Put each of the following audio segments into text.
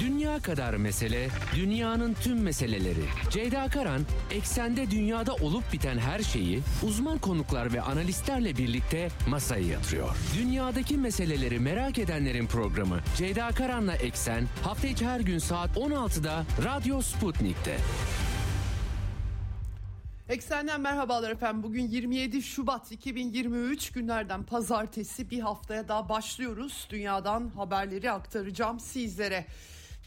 Dünya kadar mesele, dünyanın tüm meseleleri. Ceyda Karan, eksende dünyada olup biten her şeyi uzman konuklar ve analistlerle birlikte masaya yatırıyor. Dünyadaki meseleleri merak edenlerin programı Ceyda Karan'la Eksen hafta içi her gün saat 16'da Radyo Sputnik'te. Eksenden merhabalar efendim. Bugün 27 Şubat 2023 günlerden pazartesi bir haftaya daha başlıyoruz. Dünyadan haberleri aktaracağım sizlere.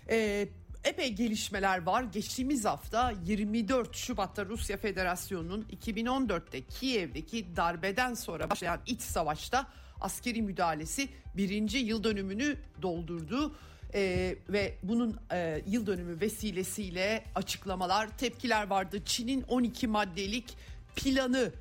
Ee, epey gelişmeler var. Geçtiğimiz hafta 24 Şubat'ta Rusya Federasyonu'nun 2014'te Kiev'deki darbeden sonra başlayan iç savaşta askeri müdahalesi birinci yıl dönümünü doldurdu. Ee, ve bunun e, yıl dönümü vesilesiyle açıklamalar, tepkiler vardı. Çin'in 12 maddelik planı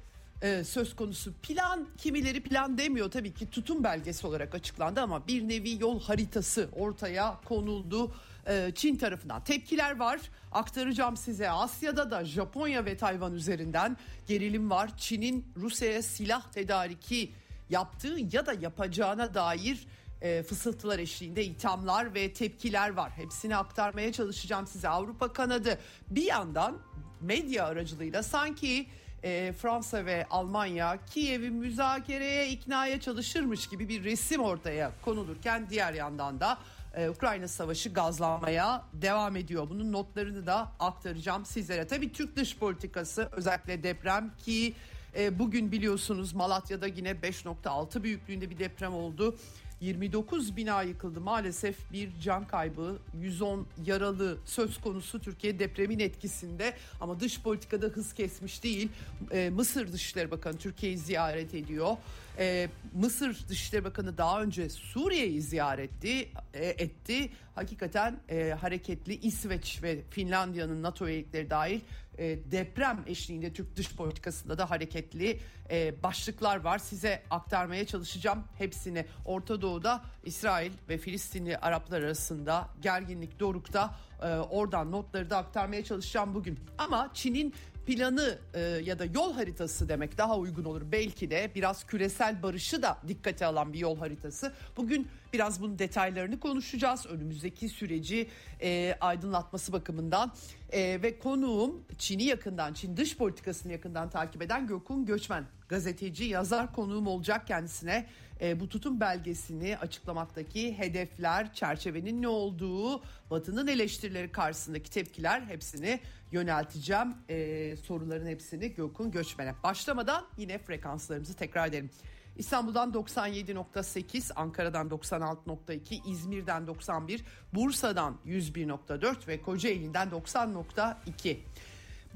e, söz konusu. Plan kimileri plan demiyor tabii ki tutum belgesi olarak açıklandı ama bir nevi yol haritası ortaya konuldu. E, Çin tarafından tepkiler var. Aktaracağım size Asya'da da Japonya ve Tayvan üzerinden gerilim var. Çin'in Rusya'ya silah tedariki yaptığı ya da yapacağına dair e, fısıltılar eşliğinde ithamlar ve tepkiler var. Hepsini aktarmaya çalışacağım size. Avrupa kanadı bir yandan medya aracılığıyla sanki e, Fransa ve Almanya Kiev'i müzakereye iknaya çalışırmış gibi bir resim ortaya konulurken diğer yandan da e, Ukrayna Savaşı gazlanmaya devam ediyor. Bunun notlarını da aktaracağım sizlere. Tabii Türk dış politikası özellikle deprem ki e, bugün biliyorsunuz Malatya'da yine 5.6 büyüklüğünde bir deprem oldu. 29 bina yıkıldı maalesef bir can kaybı 110 yaralı söz konusu Türkiye depremin etkisinde ama dış politikada hız kesmiş değil ee, Mısır Dışişleri Bakanı Türkiye'yi ziyaret ediyor ee, Mısır Dışişleri Bakanı daha önce Suriye'yi ziyaret etti, e, etti. hakikaten e, hareketli İsveç ve Finlandiya'nın NATO üyelikleri dahil e, deprem eşliğinde Türk dış politikasında da hareketli e, başlıklar var. Size aktarmaya çalışacağım hepsini. Orta Doğu'da İsrail ve Filistinli Araplar arasında gerginlik dorukta. E, oradan notları da aktarmaya çalışacağım bugün. Ama Çin'in planı e, ya da yol haritası demek daha uygun olur. Belki de biraz küresel barışı da dikkate alan bir yol haritası. Bugün biraz bunun detaylarını konuşacağız. Önümüzdeki süreci e, aydınlatması bakımından. E, ve konuğum Çin'i yakından, Çin dış politikasını yakından takip eden Gökhan Göçmen. Gazeteci, yazar konuğum olacak kendisine e, bu tutum belgesini açıklamaktaki hedefler, çerçevenin ne olduğu, Batı'nın eleştirileri karşısındaki tepkiler hepsini yönelteceğim. E, soruların hepsini Gökhan Göçmen'e. Başlamadan yine frekanslarımızı tekrar edelim. İstanbul'dan 97.8, Ankara'dan 96.2, İzmir'den 91, Bursa'dan 101.4 ve Kocaeli'nden 90.2.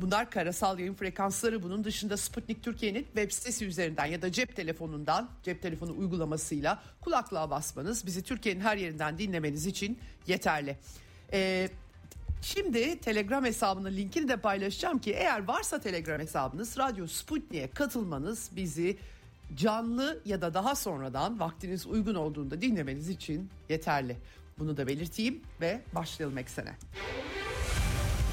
Bunlar karasal yayın frekansları. Bunun dışında Sputnik Türkiye'nin web sitesi üzerinden ya da cep telefonundan, cep telefonu uygulamasıyla kulaklığa basmanız bizi Türkiye'nin her yerinden dinlemeniz için yeterli. Ee, Şimdi Telegram hesabının linkini de paylaşacağım ki eğer varsa Telegram hesabınız Radyo Sputnik'e katılmanız bizi canlı ya da daha sonradan vaktiniz uygun olduğunda dinlemeniz için yeterli. Bunu da belirteyim ve başlayalım eksene.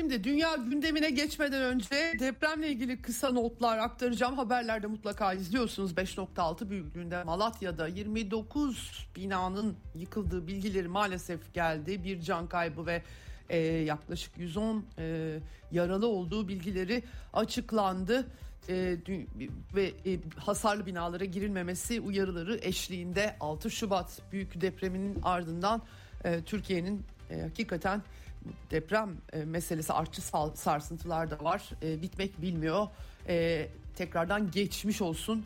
Şimdi dünya gündemine geçmeden önce depremle ilgili kısa notlar aktaracağım. Haberlerde mutlaka izliyorsunuz. 5.6 büyüklüğünde Malatya'da 29 binanın yıkıldığı bilgileri maalesef geldi. Bir can kaybı ve e, yaklaşık 110 e, yaralı olduğu bilgileri açıklandı e, ve e, hasarlı binalara girilmemesi uyarıları eşliğinde 6 Şubat büyük depreminin ardından e, Türkiye'nin e, hakikaten deprem e, meselesi artçı sarsıntılar da var. E, bitmek bilmiyor. E, tekrardan geçmiş olsun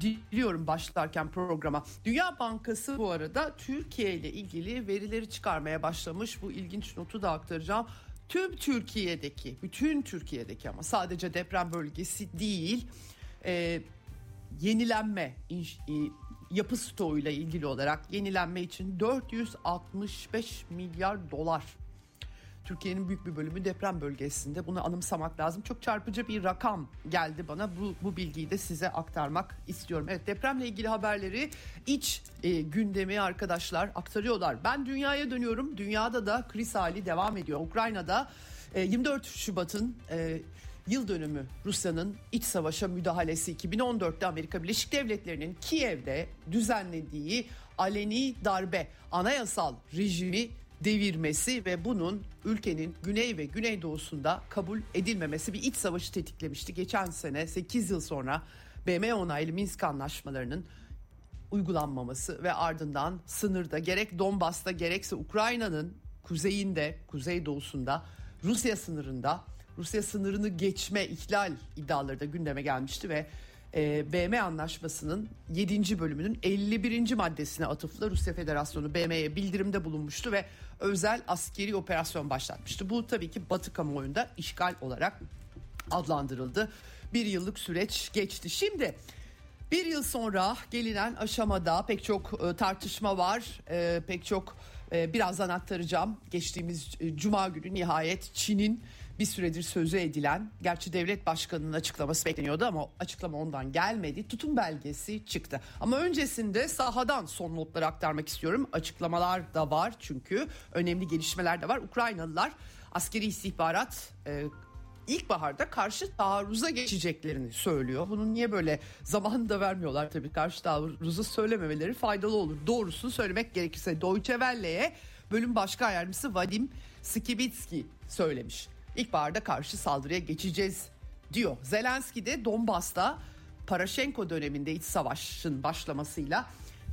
diliyorum başlarken programa. Dünya Bankası bu arada Türkiye ile ilgili verileri çıkarmaya başlamış. Bu ilginç notu da aktaracağım. Tüm Türkiye'deki, bütün Türkiye'deki ama sadece deprem bölgesi değil, e, yenilenme, inş, e, yapı stoğuyla ilgili olarak yenilenme için 465 milyar dolar Türkiye'nin büyük bir bölümü deprem bölgesinde. Bunu anımsamak lazım. Çok çarpıcı bir rakam geldi bana. Bu, bu bilgiyi de size aktarmak istiyorum. Evet depremle ilgili haberleri iç e, gündemi arkadaşlar aktarıyorlar. Ben dünyaya dönüyorum. Dünyada da kriz hali devam ediyor. Ukrayna'da e, 24 Şubat'ın e, yıl dönümü Rusya'nın iç savaşa müdahalesi 2014'te Amerika Birleşik Devletleri'nin Kiev'de düzenlediği aleni darbe anayasal rejimi devirmesi ve bunun ülkenin güney ve güneydoğusunda kabul edilmemesi bir iç savaşı tetiklemişti. Geçen sene 8 yıl sonra BM onaylı Minsk anlaşmalarının uygulanmaması ve ardından sınırda gerek Donbas'ta gerekse Ukrayna'nın kuzeyinde, kuzeydoğusunda Rusya sınırında Rusya sınırını geçme ihlal iddiaları da gündeme gelmişti ve e, BM anlaşmasının 7. bölümünün 51. maddesine atıfla Rusya Federasyonu BM'ye bildirimde bulunmuştu ve özel askeri operasyon başlatmıştı. Bu tabii ki Batı kamuoyunda işgal olarak adlandırıldı. Bir yıllık süreç geçti. Şimdi bir yıl sonra gelinen aşamada pek çok e, tartışma var, e, pek çok e, birazdan aktaracağım. Geçtiğimiz Cuma günü nihayet Çin'in bir süredir sözü edilen, gerçi devlet başkanının açıklaması bekleniyordu ama açıklama ondan gelmedi. Tutum belgesi çıktı. Ama öncesinde sahadan son notları aktarmak istiyorum. Açıklamalar da var çünkü önemli gelişmeler de var. Ukraynalılar askeri istihbarat e, ilkbaharda karşı taarruza geçeceklerini söylüyor. Bunun niye böyle zamanını da vermiyorlar tabii karşı taarruzu söylememeleri faydalı olur. Doğrusunu söylemek gerekirse Deutsche Welle'ye bölüm başkan yardımcısı Vadim Skibitski söylemiş. İlkbaharda karşı saldırıya geçeceğiz diyor. Zelenski de Donbas'ta Paraşenko döneminde iç savaşın başlamasıyla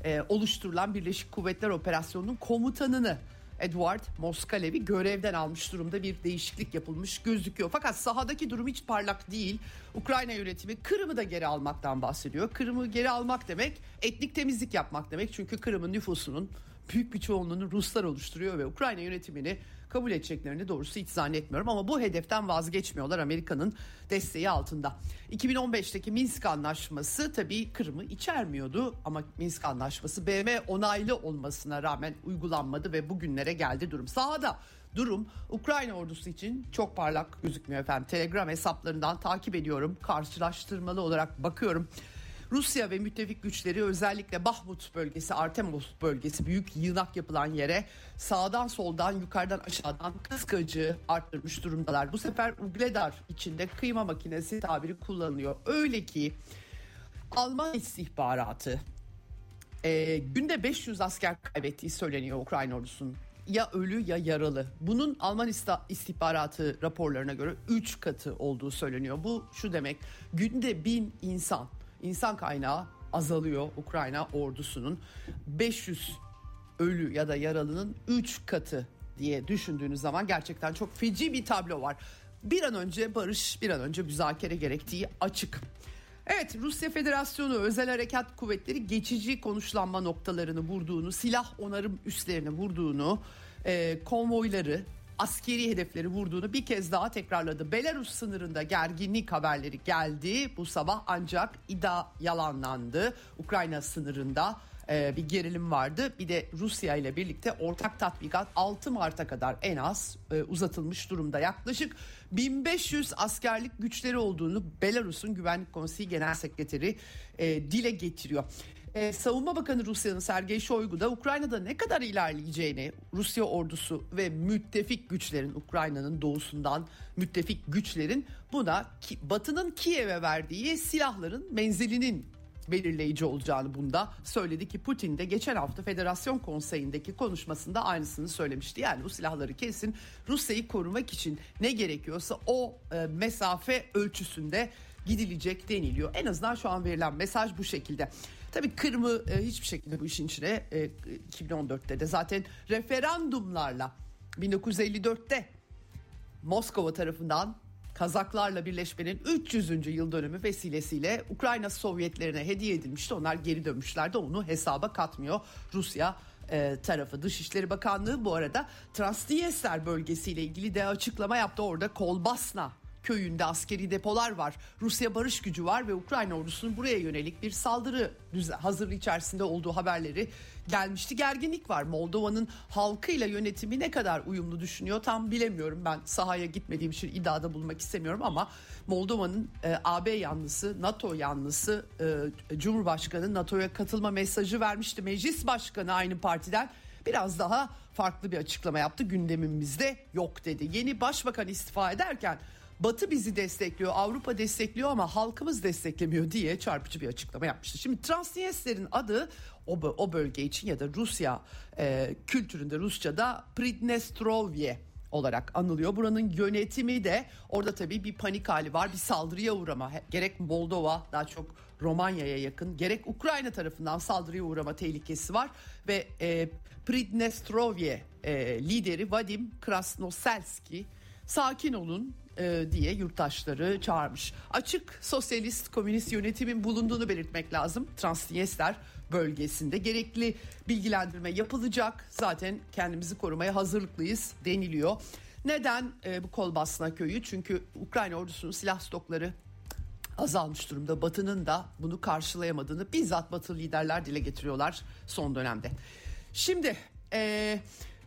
e, oluşturulan Birleşik Kuvvetler Operasyonu'nun komutanını Edward Moskalev'i görevden almış durumda bir değişiklik yapılmış gözüküyor. Fakat sahadaki durum hiç parlak değil. Ukrayna yönetimi Kırım'ı da geri almaktan bahsediyor. Kırım'ı geri almak demek etnik temizlik yapmak demek. Çünkü Kırım'ın nüfusunun büyük bir çoğunluğunu Ruslar oluşturuyor ve Ukrayna yönetimini kabul edeceklerini doğrusu hiç zannetmiyorum ama bu hedeften vazgeçmiyorlar Amerika'nın desteği altında. 2015'teki Minsk Anlaşması tabii Kırım'ı içermiyordu ama Minsk Anlaşması BM onaylı olmasına rağmen uygulanmadı ve bugünlere geldi durum. Sahada durum Ukrayna ordusu için çok parlak gözükmüyor efendim. Telegram hesaplarından takip ediyorum. Karşılaştırmalı olarak bakıyorum. Rusya ve müttefik güçleri özellikle Bahmut bölgesi, Artemus bölgesi büyük yığınak yapılan yere sağdan soldan yukarıdan aşağıdan kıskacı arttırmış durumdalar. Bu sefer Ugledar içinde kıyma makinesi tabiri kullanılıyor. Öyle ki Alman istihbaratı e, günde 500 asker kaybettiği söyleniyor Ukrayna ordusunun ya ölü ya yaralı. Bunun Alman istihbaratı raporlarına göre 3 katı olduğu söyleniyor. Bu şu demek günde bin insan insan kaynağı azalıyor Ukrayna ordusunun 500 ölü ya da yaralının 3 katı diye düşündüğünüz zaman gerçekten çok feci bir tablo var. Bir an önce barış, bir an önce müzakere gerektiği açık. Evet Rusya Federasyonu özel harekat kuvvetleri geçici konuşlanma noktalarını vurduğunu, silah onarım üslerini vurduğunu, e, konvoyları askeri hedefleri vurduğunu bir kez daha tekrarladı. Belarus sınırında gerginlik haberleri geldi bu sabah ancak iddia yalanlandı. Ukrayna sınırında e, bir gerilim vardı. Bir de Rusya ile birlikte ortak tatbikat 6 Mart'a kadar en az e, uzatılmış durumda. Yaklaşık 1500 askerlik güçleri olduğunu Belarus'un Güvenlik Konseyi Genel Sekreteri e, dile getiriyor. Ee, Savunma Bakanı Rusya'nın Sergey Shoigu da Ukrayna'da ne kadar ilerleyeceğini Rusya ordusu ve müttefik güçlerin Ukrayna'nın doğusundan müttefik güçlerin buna Batı'nın Kiev'e verdiği silahların menzilinin belirleyici olacağını bunda söyledi ki Putin de geçen hafta Federasyon Konseyi'ndeki konuşmasında aynısını söylemişti. Yani bu silahları kesin Rusya'yı korumak için ne gerekiyorsa o e, mesafe ölçüsünde gidilecek deniliyor. En azından şu an verilen mesaj bu şekilde. Tabii Kırım'ı e, hiçbir şekilde bu işin içine e, 2014'te de zaten referandumlarla 1954'te Moskova tarafından Kazaklarla birleşmenin 300. yıl dönümü vesilesiyle Ukrayna Sovyetlerine hediye edilmişti. Onlar geri dönmüşlerdi onu hesaba katmıyor Rusya e, tarafı. Dışişleri Bakanlığı bu arada Transnistria bölgesiyle ilgili de açıklama yaptı. Orada Kolbasna köyünde askeri depolar var. Rusya barış gücü var ve Ukrayna ordusunun buraya yönelik bir saldırı hazırlığı içerisinde olduğu haberleri gelmişti. Gerginlik var. Moldova'nın halkıyla yönetimi ne kadar uyumlu düşünüyor tam bilemiyorum. Ben sahaya gitmediğim için iddiada bulmak istemiyorum ama Moldova'nın e, AB yanlısı, NATO yanlısı e, Cumhurbaşkanı NATO'ya katılma mesajı vermişti. Meclis Başkanı aynı partiden biraz daha farklı bir açıklama yaptı. Gündemimizde yok dedi. Yeni başbakan istifa ederken Batı bizi destekliyor, Avrupa destekliyor ama halkımız desteklemiyor diye çarpıcı bir açıklama yapmıştı. Şimdi Transnistrya'nın adı o, o bölge için ya da Rusya e, kültüründe Rusça'da Pridnestrovye olarak anılıyor. Buranın yönetimi de orada tabii bir panik hali var. Bir saldırıya uğrama gerek Moldova daha çok Romanya'ya yakın gerek Ukrayna tarafından saldırıya uğrama tehlikesi var ve e, Pridnestrovye e, lideri Vadim Krasnoselski sakin olun e, diye yurttaşları çağırmış. Açık sosyalist komünist yönetimin bulunduğunu belirtmek lazım. Transnistria bölgesinde gerekli bilgilendirme yapılacak. Zaten kendimizi korumaya hazırlıklıyız deniliyor. Neden e, bu Kolbasna köyü? Çünkü Ukrayna ordusunun silah stokları azalmış durumda. Batı'nın da bunu karşılayamadığını bizzat Batı liderler dile getiriyorlar son dönemde. Şimdi e,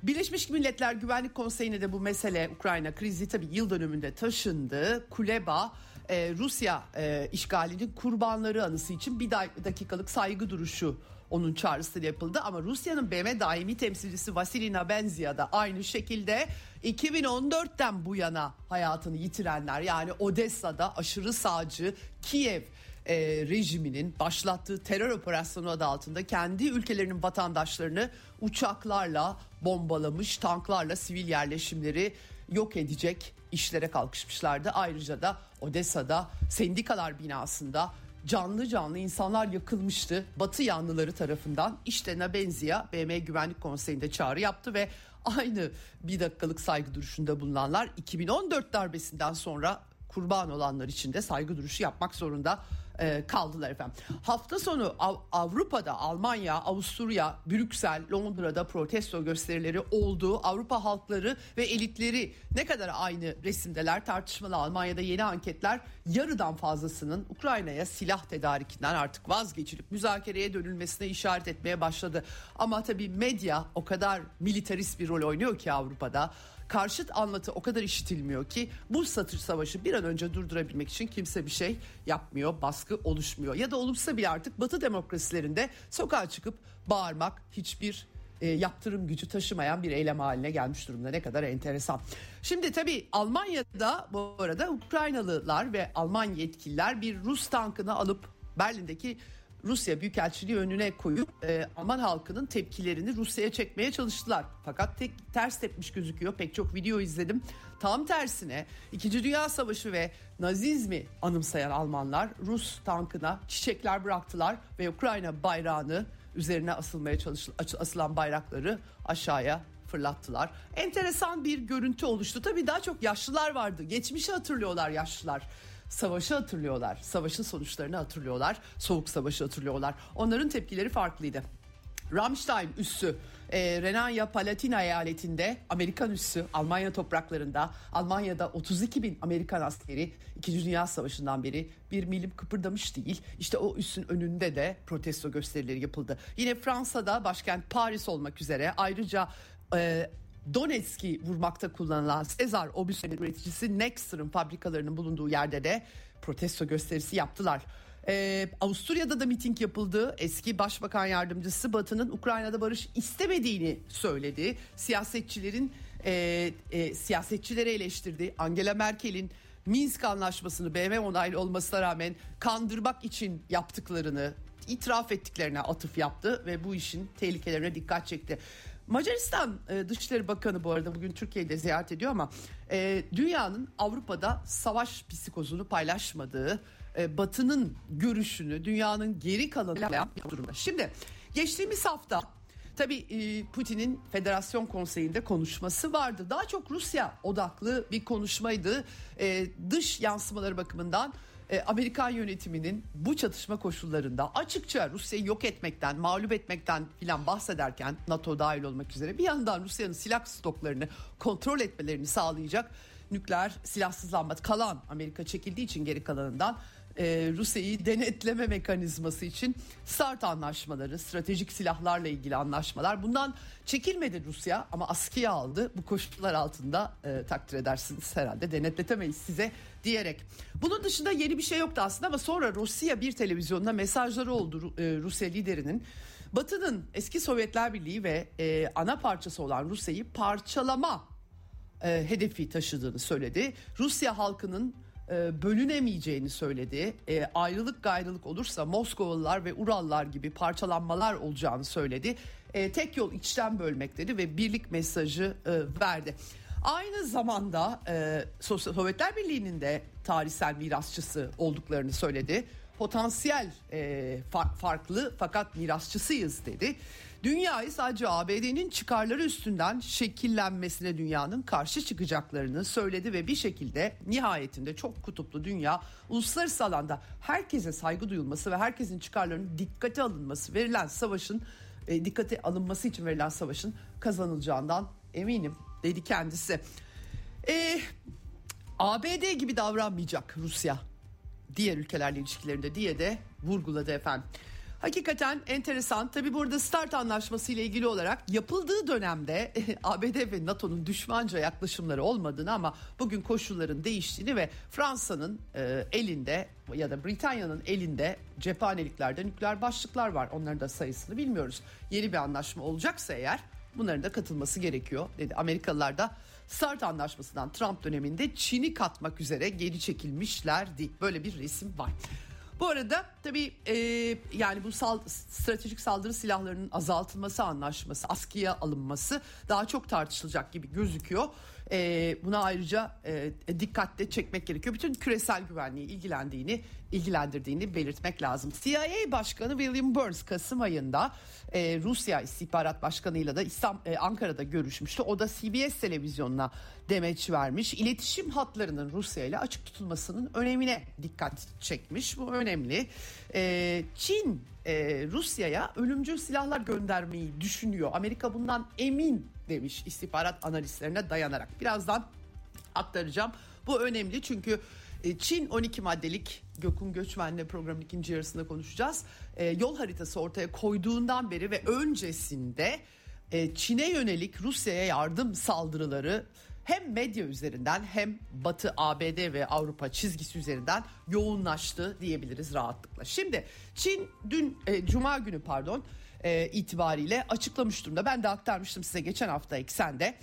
Birleşmiş Milletler Güvenlik Konseyi'ne de bu mesele Ukrayna krizi tabii yıl dönümünde taşındı. Kuleba e, Rusya e, işgalinin kurbanları anısı için bir dakikalık saygı duruşu onun çağrısıyla yapıldı ama Rusya'nın BM daimi temsilcisi Vasily Nabenzia da aynı şekilde 2014'ten bu yana hayatını yitirenler yani Odessa'da aşırı sağcı Kiev e, rejiminin başlattığı terör operasyonu adı altında kendi ülkelerinin vatandaşlarını uçaklarla bombalamış, tanklarla sivil yerleşimleri yok edecek işlere kalkışmışlardı. Ayrıca da Odessa'da sendikalar binasında canlı canlı insanlar yakılmıştı Batı yanlıları tarafından. İşte Nabenzia BM Güvenlik Konseyi'nde çağrı yaptı ve aynı bir dakikalık saygı duruşunda bulunanlar 2014 darbesinden sonra kurban olanlar için de saygı duruşu yapmak zorunda e, kaldılar efendim. Hafta sonu Av- Avrupa'da Almanya, Avusturya, Brüksel, Londra'da protesto gösterileri olduğu Avrupa halkları ve elitleri ne kadar aynı resimdeler tartışmalı. Almanya'da yeni anketler yarıdan fazlasının Ukrayna'ya silah tedarikinden artık vazgeçilip müzakereye dönülmesine işaret etmeye başladı. Ama tabii medya o kadar militarist bir rol oynuyor ki Avrupa'da karşıt anlatı o kadar işitilmiyor ki bu satır savaşı bir an önce durdurabilmek için kimse bir şey yapmıyor, baskı oluşmuyor. Ya da olursa bile artık Batı demokrasilerinde sokağa çıkıp bağırmak hiçbir e, yaptırım gücü taşımayan bir eylem haline gelmiş durumda. Ne kadar enteresan. Şimdi tabii Almanya'da bu arada Ukraynalılar ve Alman yetkililer bir Rus tankını alıp Berlin'deki Rusya Büyükelçiliği önüne koyup e, Alman halkının tepkilerini Rusya'ya çekmeye çalıştılar. Fakat tek ters tepmiş gözüküyor. Pek çok video izledim. Tam tersine 2. Dünya Savaşı ve Nazizmi anımsayan Almanlar Rus tankına çiçekler bıraktılar ve Ukrayna bayrağını üzerine asılmaya çalışılan asılan bayrakları aşağıya fırlattılar. Enteresan bir görüntü oluştu. Tabii daha çok yaşlılar vardı. Geçmişi hatırlıyorlar yaşlılar savaşı hatırlıyorlar. Savaşın sonuçlarını hatırlıyorlar. Soğuk savaşı hatırlıyorlar. Onların tepkileri farklıydı. Rammstein üssü e, Renania Palatina eyaletinde Amerikan üssü Almanya topraklarında Almanya'da 32 bin Amerikan askeri 2. Dünya Savaşı'ndan beri bir milim kıpırdamış değil. İşte o üssün önünde de protesto gösterileri yapıldı. Yine Fransa'da başkent Paris olmak üzere ayrıca e, Donetsk'i vurmakta kullanılan Sezar obüsünün üreticisi Nexter'ın fabrikalarının bulunduğu yerde de protesto gösterisi yaptılar. Ee, Avusturya'da da miting yapıldı. Eski Başbakan Yardımcısı Batı'nın Ukrayna'da barış istemediğini söyledi. Siyasetçilerin e, e, siyasetçileri eleştirdi. Angela Merkel'in Minsk anlaşmasını BM onaylı olmasına rağmen kandırmak için yaptıklarını itiraf ettiklerine atıf yaptı ve bu işin tehlikelerine dikkat çekti. Macaristan e, Dışişleri Bakanı bu arada bugün Türkiye'de ziyaret ediyor ama e, dünyanın Avrupa'da savaş psikozunu paylaşmadığı, e, Batı'nın görüşünü dünyanın geri kalanıyla durumda. Şimdi geçtiğimiz hafta Tabii e, Putin'in Federasyon Konseyi'nde konuşması vardı. Daha çok Rusya odaklı bir konuşmaydı. E, dış yansımaları bakımından e, Amerikan yönetiminin bu çatışma koşullarında açıkça Rusya'yı yok etmekten, mağlup etmekten filan bahsederken NATO dahil olmak üzere bir yandan Rusya'nın silah stoklarını kontrol etmelerini sağlayacak nükleer silahsızlanma kalan Amerika çekildiği için geri kalanından e, Rusya'yı denetleme mekanizması için START anlaşmaları, stratejik silahlarla ilgili anlaşmalar. Bundan çekilmedi Rusya ama askıya aldı. Bu koşullar altında e, takdir edersiniz herhalde denetletemeyiz size diyerek. Bunun dışında yeni bir şey yoktu aslında ama sonra Rusya bir televizyonda mesajları oldu e, Rusya liderinin. Batı'nın eski Sovyetler Birliği ve e, ana parçası olan Rusya'yı parçalama e, hedefi taşıdığını söyledi. Rusya halkının e, bölünemeyeceğini söyledi. E, ayrılık gayrılık olursa Moskovalılar ve Urallar gibi parçalanmalar olacağını söyledi. E, tek yol içten bölmek dedi ve birlik mesajı e, verdi. Aynı zamanda e, Sovyetler Birliği'nin de tarihsel mirasçısı olduklarını söyledi. Potansiyel e, farklı fakat mirasçısıyız dedi. Dünyayı sadece ABD'nin çıkarları üstünden şekillenmesine dünyanın karşı çıkacaklarını söyledi ve bir şekilde nihayetinde çok kutuplu dünya uluslararası alanda herkese saygı duyulması ve herkesin çıkarlarının dikkate alınması verilen savaşın e, dikkate alınması için verilen savaşın kazanılacağından eminim dedi kendisi. E, ABD gibi davranmayacak Rusya diğer ülkelerle ilişkilerinde diye de vurguladı efendim. Hakikaten enteresan. Tabi burada START anlaşması ile ilgili olarak yapıldığı dönemde ABD ve NATO'nun düşmanca yaklaşımları olmadığını ama bugün koşulların değiştiğini ve Fransa'nın e, elinde ya da Britanya'nın elinde cephaneliklerden nükleer başlıklar var. Onların da sayısını bilmiyoruz. Yeni bir anlaşma olacaksa eğer bunların da katılması gerekiyor dedi. Amerikalılar da START anlaşmasından Trump döneminde Çin'i katmak üzere geri çekilmişlerdi. Böyle bir resim var. Bu arada tabii e, yani bu sal, stratejik saldırı silahlarının azaltılması anlaşması, askıya alınması daha çok tartışılacak gibi gözüküyor. E, buna ayrıca e, dikkatle çekmek gerekiyor. Bütün küresel güvenliği ilgilendiğini, ilgilendirdiğini belirtmek lazım. CIA Başkanı William Burns Kasım ayında e, Rusya İstihbarat Başkanı'yla da İslam, e, Ankara'da görüşmüştü. O da CBS televizyonuna demeç vermiş. İletişim hatlarının Rusya ile açık tutulmasının önemine dikkat çekmiş. Bu önemli. E, Çin e, Rusya'ya ölümcül silahlar göndermeyi düşünüyor. Amerika bundan emin demiş istihbarat analistlerine dayanarak. Birazdan aktaracağım. Bu önemli çünkü e, Çin 12 maddelik Gökün Göçmen'le programın ikinci yarısında konuşacağız. E, yol haritası ortaya koyduğundan beri ve öncesinde e, Çin'e yönelik Rusya'ya yardım saldırıları hem medya üzerinden hem Batı, ABD ve Avrupa çizgisi üzerinden yoğunlaştı diyebiliriz rahatlıkla. Şimdi Çin dün e, Cuma günü pardon e, itibariyle açıklamış durumda. Ben de aktarmıştım size geçen hafta eksende.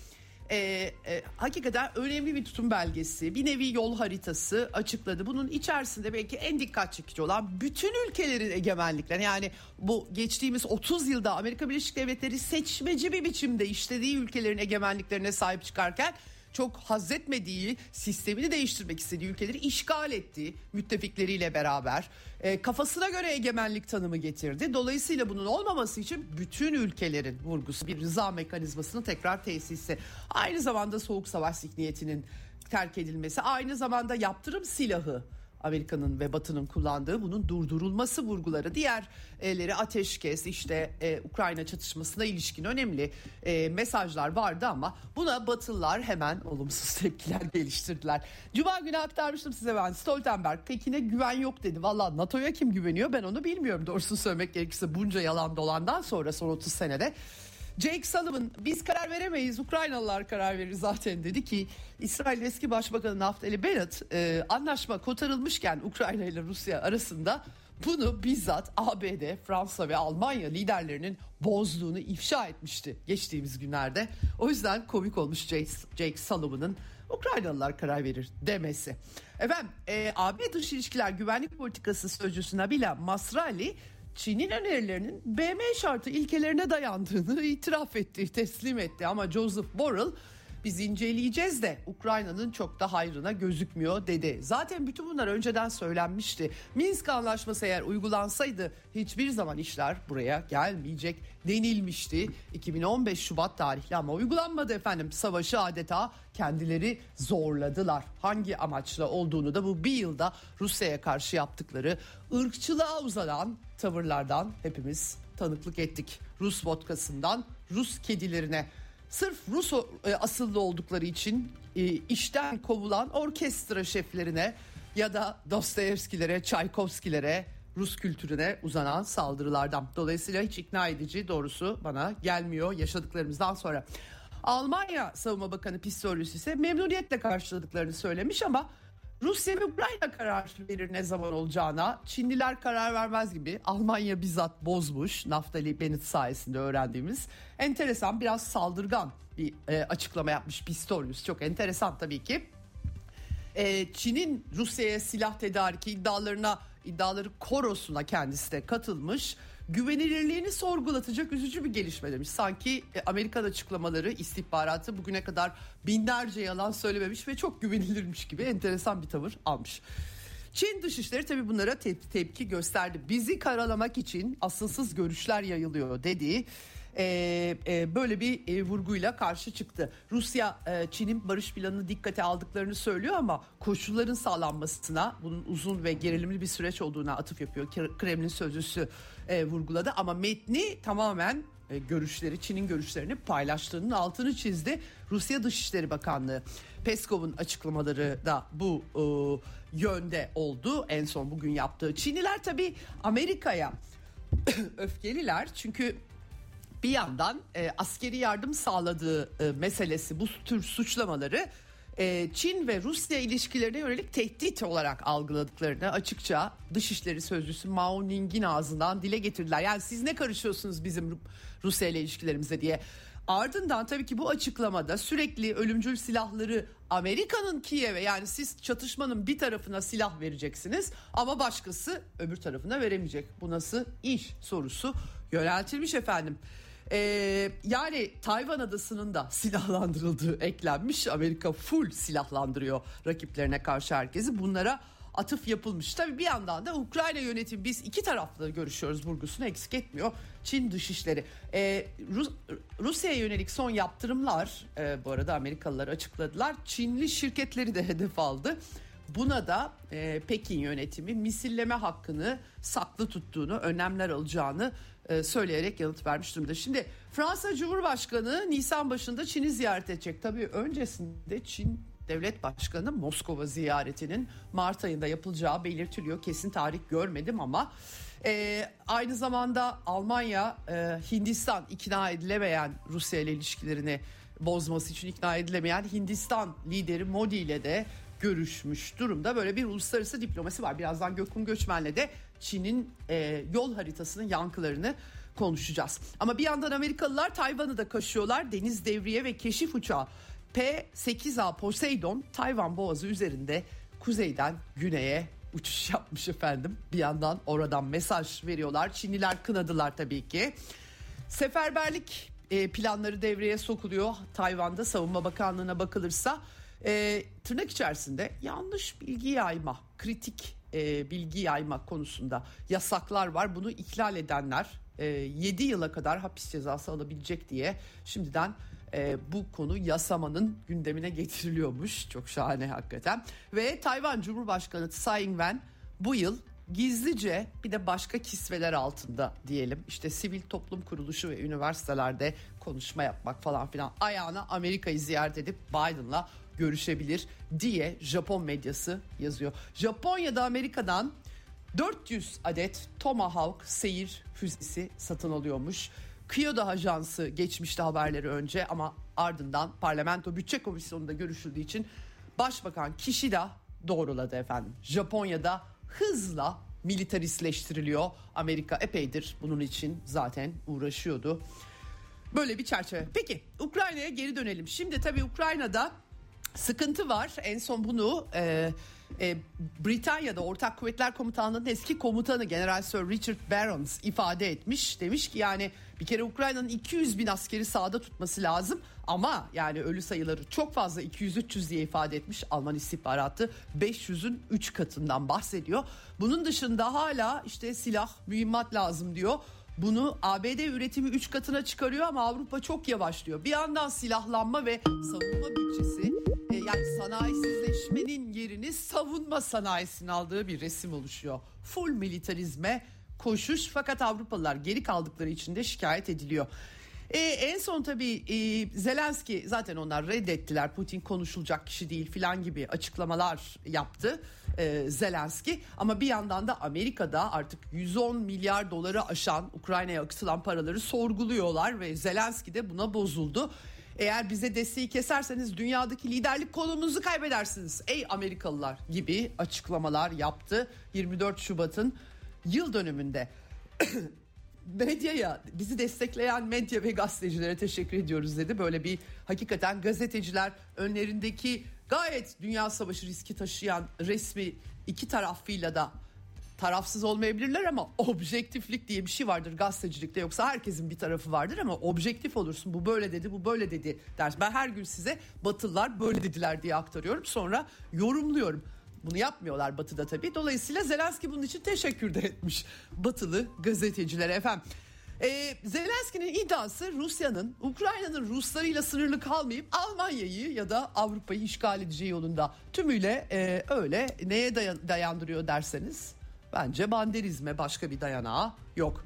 E, e, hakikaten önemli bir tutum belgesi, bir nevi yol haritası açıkladı. Bunun içerisinde belki en dikkat çekici olan bütün ülkelerin egemenlikleri. Yani bu geçtiğimiz 30 yılda Amerika Birleşik Devletleri seçmeci bir biçimde işlediği ülkelerin egemenliklerine sahip çıkarken çok haz etmediği, sistemini değiştirmek istediği ülkeleri işgal etti müttefikleriyle beraber. E, kafasına göre egemenlik tanımı getirdi. Dolayısıyla bunun olmaması için bütün ülkelerin vurgusu bir rıza mekanizmasının tekrar tesisi. Aynı zamanda soğuk savaş zihniyetinin terk edilmesi, aynı zamanda yaptırım silahı Amerika'nın ve Batı'nın kullandığı bunun durdurulması vurguları diğerleri ateşkes işte e, Ukrayna çatışmasına ilişkin önemli e, mesajlar vardı ama buna Batılılar hemen olumsuz tepkiler geliştirdiler. Cuma günü aktarmıştım size ben Stoltenberg Pekin'e güven yok dedi. Valla NATO'ya kim güveniyor ben onu bilmiyorum doğrusunu söylemek gerekirse bunca yalan dolandan sonra son 30 senede. Jake Sullivan biz karar veremeyiz Ukraynalılar karar verir zaten dedi ki İsrail eski başbakanı Naftali Bennett e, anlaşma kotarılmışken Ukrayna ile Rusya arasında bunu bizzat ABD, Fransa ve Almanya liderlerinin bozduğunu ifşa etmişti geçtiğimiz günlerde. O yüzden komik olmuş Jake, Jake Sullivan'ın Ukraynalılar karar verir demesi. Efendim e, AB Dış İlişkiler Güvenlik Politikası Sözcüsü Nabila Masrali Çin'in önerilerinin BM şartı ilkelerine dayandığını itiraf etti, teslim etti. Ama Joseph Borrell biz inceleyeceğiz de Ukrayna'nın çok da hayrına gözükmüyor dedi. Zaten bütün bunlar önceden söylenmişti. Minsk anlaşması eğer uygulansaydı hiçbir zaman işler buraya gelmeyecek denilmişti. 2015 Şubat tarihli ama uygulanmadı efendim. Savaşı adeta kendileri zorladılar. Hangi amaçla olduğunu da bu bir yılda Rusya'ya karşı yaptıkları ırkçılığa uzanan tavırlardan hepimiz tanıklık ettik. Rus vodkasından Rus kedilerine sırf Rus e, asıllı oldukları için e, işten kovulan orkestra şeflerine ya da Dostoyevskilere, Çaykovskilere, Rus kültürüne uzanan saldırılardan. Dolayısıyla hiç ikna edici doğrusu bana gelmiyor yaşadıklarımızdan sonra. Almanya Savunma Bakanı Pistorius ise memnuniyetle karşıladıklarını söylemiş ama Rusya ve Ukrayna karar verir ne zaman olacağına. Çinliler karar vermez gibi Almanya bizzat bozmuş. Naftali Bennett sayesinde öğrendiğimiz enteresan biraz saldırgan bir e, açıklama yapmış Pistorius. Çok enteresan tabii ki. E, Çin'in Rusya'ya silah tedariki iddialarına iddiaları korosuna kendisi de katılmış güvenilirliğini sorgulatacak üzücü bir gelişme demiş. Sanki e, Amerikan açıklamaları istihbaratı bugüne kadar binlerce yalan söylememiş ve çok güvenilirmiş gibi enteresan bir tavır almış. Çin Dışişleri tabii bunlara te- tepki gösterdi. Bizi karalamak için asılsız görüşler yayılıyor dediği e, e, böyle bir e, vurguyla karşı çıktı. Rusya Çin'in barış planını dikkate aldıklarını söylüyor ama koşulların sağlanmasına bunun uzun ve gerilimli bir süreç olduğuna atıf yapıyor. Kremlin sözcüsü vurguladı ama metni tamamen görüşleri Çin'in görüşlerini paylaştığının altını çizdi. Rusya Dışişleri Bakanlığı Peskov'un açıklamaları da bu e, yönde oldu. En son bugün yaptığı. Çinliler tabii Amerika'ya öfkeliler çünkü bir yandan e, askeri yardım sağladığı e, meselesi bu tür suçlamaları e, Çin ve Rusya ilişkilerine yönelik tehdit olarak algıladıklarını açıkça Dışişleri Sözcüsü Mao Ning'in ağzından dile getirdiler. Yani siz ne karışıyorsunuz bizim Rusya ile ilişkilerimize diye. Ardından tabii ki bu açıklamada sürekli ölümcül silahları Amerika'nın Kiev'e yani siz çatışmanın bir tarafına silah vereceksiniz ama başkası öbür tarafına veremeyecek. Bu nasıl iş sorusu yöneltilmiş efendim. Ee, yani Tayvan adasının da silahlandırıldığı eklenmiş. Amerika full silahlandırıyor rakiplerine karşı herkesi. Bunlara atıf yapılmış. Tabii bir yandan da Ukrayna yönetimi biz iki taraflı görüşüyoruz vurgusunu eksik etmiyor. Çin dışişleri. Ee, Rus, Rusya'ya yönelik son yaptırımlar e, bu arada Amerikalılar açıkladılar. Çinli şirketleri de hedef aldı. Buna da e, Pekin yönetimi misilleme hakkını saklı tuttuğunu, önlemler alacağını e, söyleyerek yanıt vermiş durumda. Şimdi Fransa Cumhurbaşkanı Nisan başında Çin'i ziyaret edecek. Tabii öncesinde Çin Devlet Başkanı Moskova ziyaretinin Mart ayında yapılacağı belirtiliyor. Kesin tarih görmedim ama e, aynı zamanda Almanya, e, Hindistan ikna edilemeyen Rusya ile ilişkilerini bozması için ikna edilemeyen Hindistan lideri Modi ile de görüşmüş durumda. Böyle bir uluslararası diplomasi var. Birazdan Gökhan Göçmen'le de Çin'in e, yol haritasının yankılarını konuşacağız. Ama bir yandan Amerikalılar Tayvan'ı da kaşıyorlar. Deniz devriye ve keşif uçağı P-8A Poseidon Tayvan boğazı üzerinde kuzeyden güneye uçuş yapmış efendim. Bir yandan oradan mesaj veriyorlar. Çinliler kınadılar tabii ki. Seferberlik e, planları devreye sokuluyor. Tayvan'da Savunma Bakanlığı'na bakılırsa e, tırnak içerisinde yanlış bilgi yayma, kritik e, bilgi yayma konusunda yasaklar var. Bunu ihlal edenler e, 7 yıla kadar hapis cezası alabilecek diye şimdiden e, bu konu yasamanın gündemine getiriliyormuş. Çok şahane hakikaten. Ve Tayvan Cumhurbaşkanı Tsai Ing-wen bu yıl gizlice bir de başka kisveler altında diyelim işte sivil toplum kuruluşu ve üniversitelerde konuşma yapmak falan filan ayağına Amerika'yı ziyaret edip Biden'la görüşebilir diye Japon medyası yazıyor. Japonya'da Amerika'dan 400 adet Tomahawk seyir füzesi satın alıyormuş. Kyoto Ajansı geçmişte haberleri önce ama ardından parlamento bütçe komisyonunda görüşüldüğü için Başbakan Kishida doğruladı efendim. Japonya'da hızla militaristleştiriliyor. Amerika epeydir bunun için zaten uğraşıyordu. Böyle bir çerçeve. Peki Ukrayna'ya geri dönelim. Şimdi tabii Ukrayna'da sıkıntı var. En son bunu e, e, Britanya'da Ortak Kuvvetler Komutanlığı'nın eski komutanı General Sir Richard Barons ifade etmiş. Demiş ki yani bir kere Ukrayna'nın 200 bin askeri sahada tutması lazım ama yani ölü sayıları çok fazla 200-300 diye ifade etmiş Alman istihbaratı 500'ün 3 katından bahsediyor. Bunun dışında hala işte silah mühimmat lazım diyor. Bunu ABD üretimi 3 katına çıkarıyor ama Avrupa çok yavaşlıyor. Bir yandan silahlanma ve savunma bütçesi yani sanayisizleşmenin yerini savunma sanayisinin aldığı bir resim oluşuyor. Full militarizme koşuş fakat Avrupalılar geri kaldıkları için de şikayet ediliyor. E, en son tabii e, Zelenski zaten onlar reddettiler. Putin konuşulacak kişi değil filan gibi açıklamalar yaptı e, Zelenski. Ama bir yandan da Amerika'da artık 110 milyar doları aşan Ukrayna'ya akıtılan paraları sorguluyorlar ve Zelenski de buna bozuldu. Eğer bize desteği keserseniz dünyadaki liderlik konumunuzu kaybedersiniz. Ey Amerikalılar gibi açıklamalar yaptı 24 Şubat'ın yıl dönümünde. medyaya bizi destekleyen medya ve gazetecilere teşekkür ediyoruz dedi. Böyle bir hakikaten gazeteciler önlerindeki gayet dünya savaşı riski taşıyan resmi iki tarafıyla da tarafsız olmayabilirler ama objektiflik diye bir şey vardır gazetecilikte yoksa herkesin bir tarafı vardır ama objektif olursun bu böyle dedi bu böyle dedi dersin. Ben her gün size Batılılar böyle dediler diye aktarıyorum sonra yorumluyorum. Bunu yapmıyorlar Batı'da tabii. Dolayısıyla Zelenski bunun için teşekkür de etmiş Batılı gazetecilere efendim. Ee, Zelenski'nin iddiası Rusya'nın Ukrayna'nın Ruslarıyla sınırlı kalmayıp Almanya'yı ya da Avrupa'yı işgal edeceği yolunda tümüyle e, öyle neye dayan, dayandırıyor derseniz bence banderizme başka bir dayanağı yok.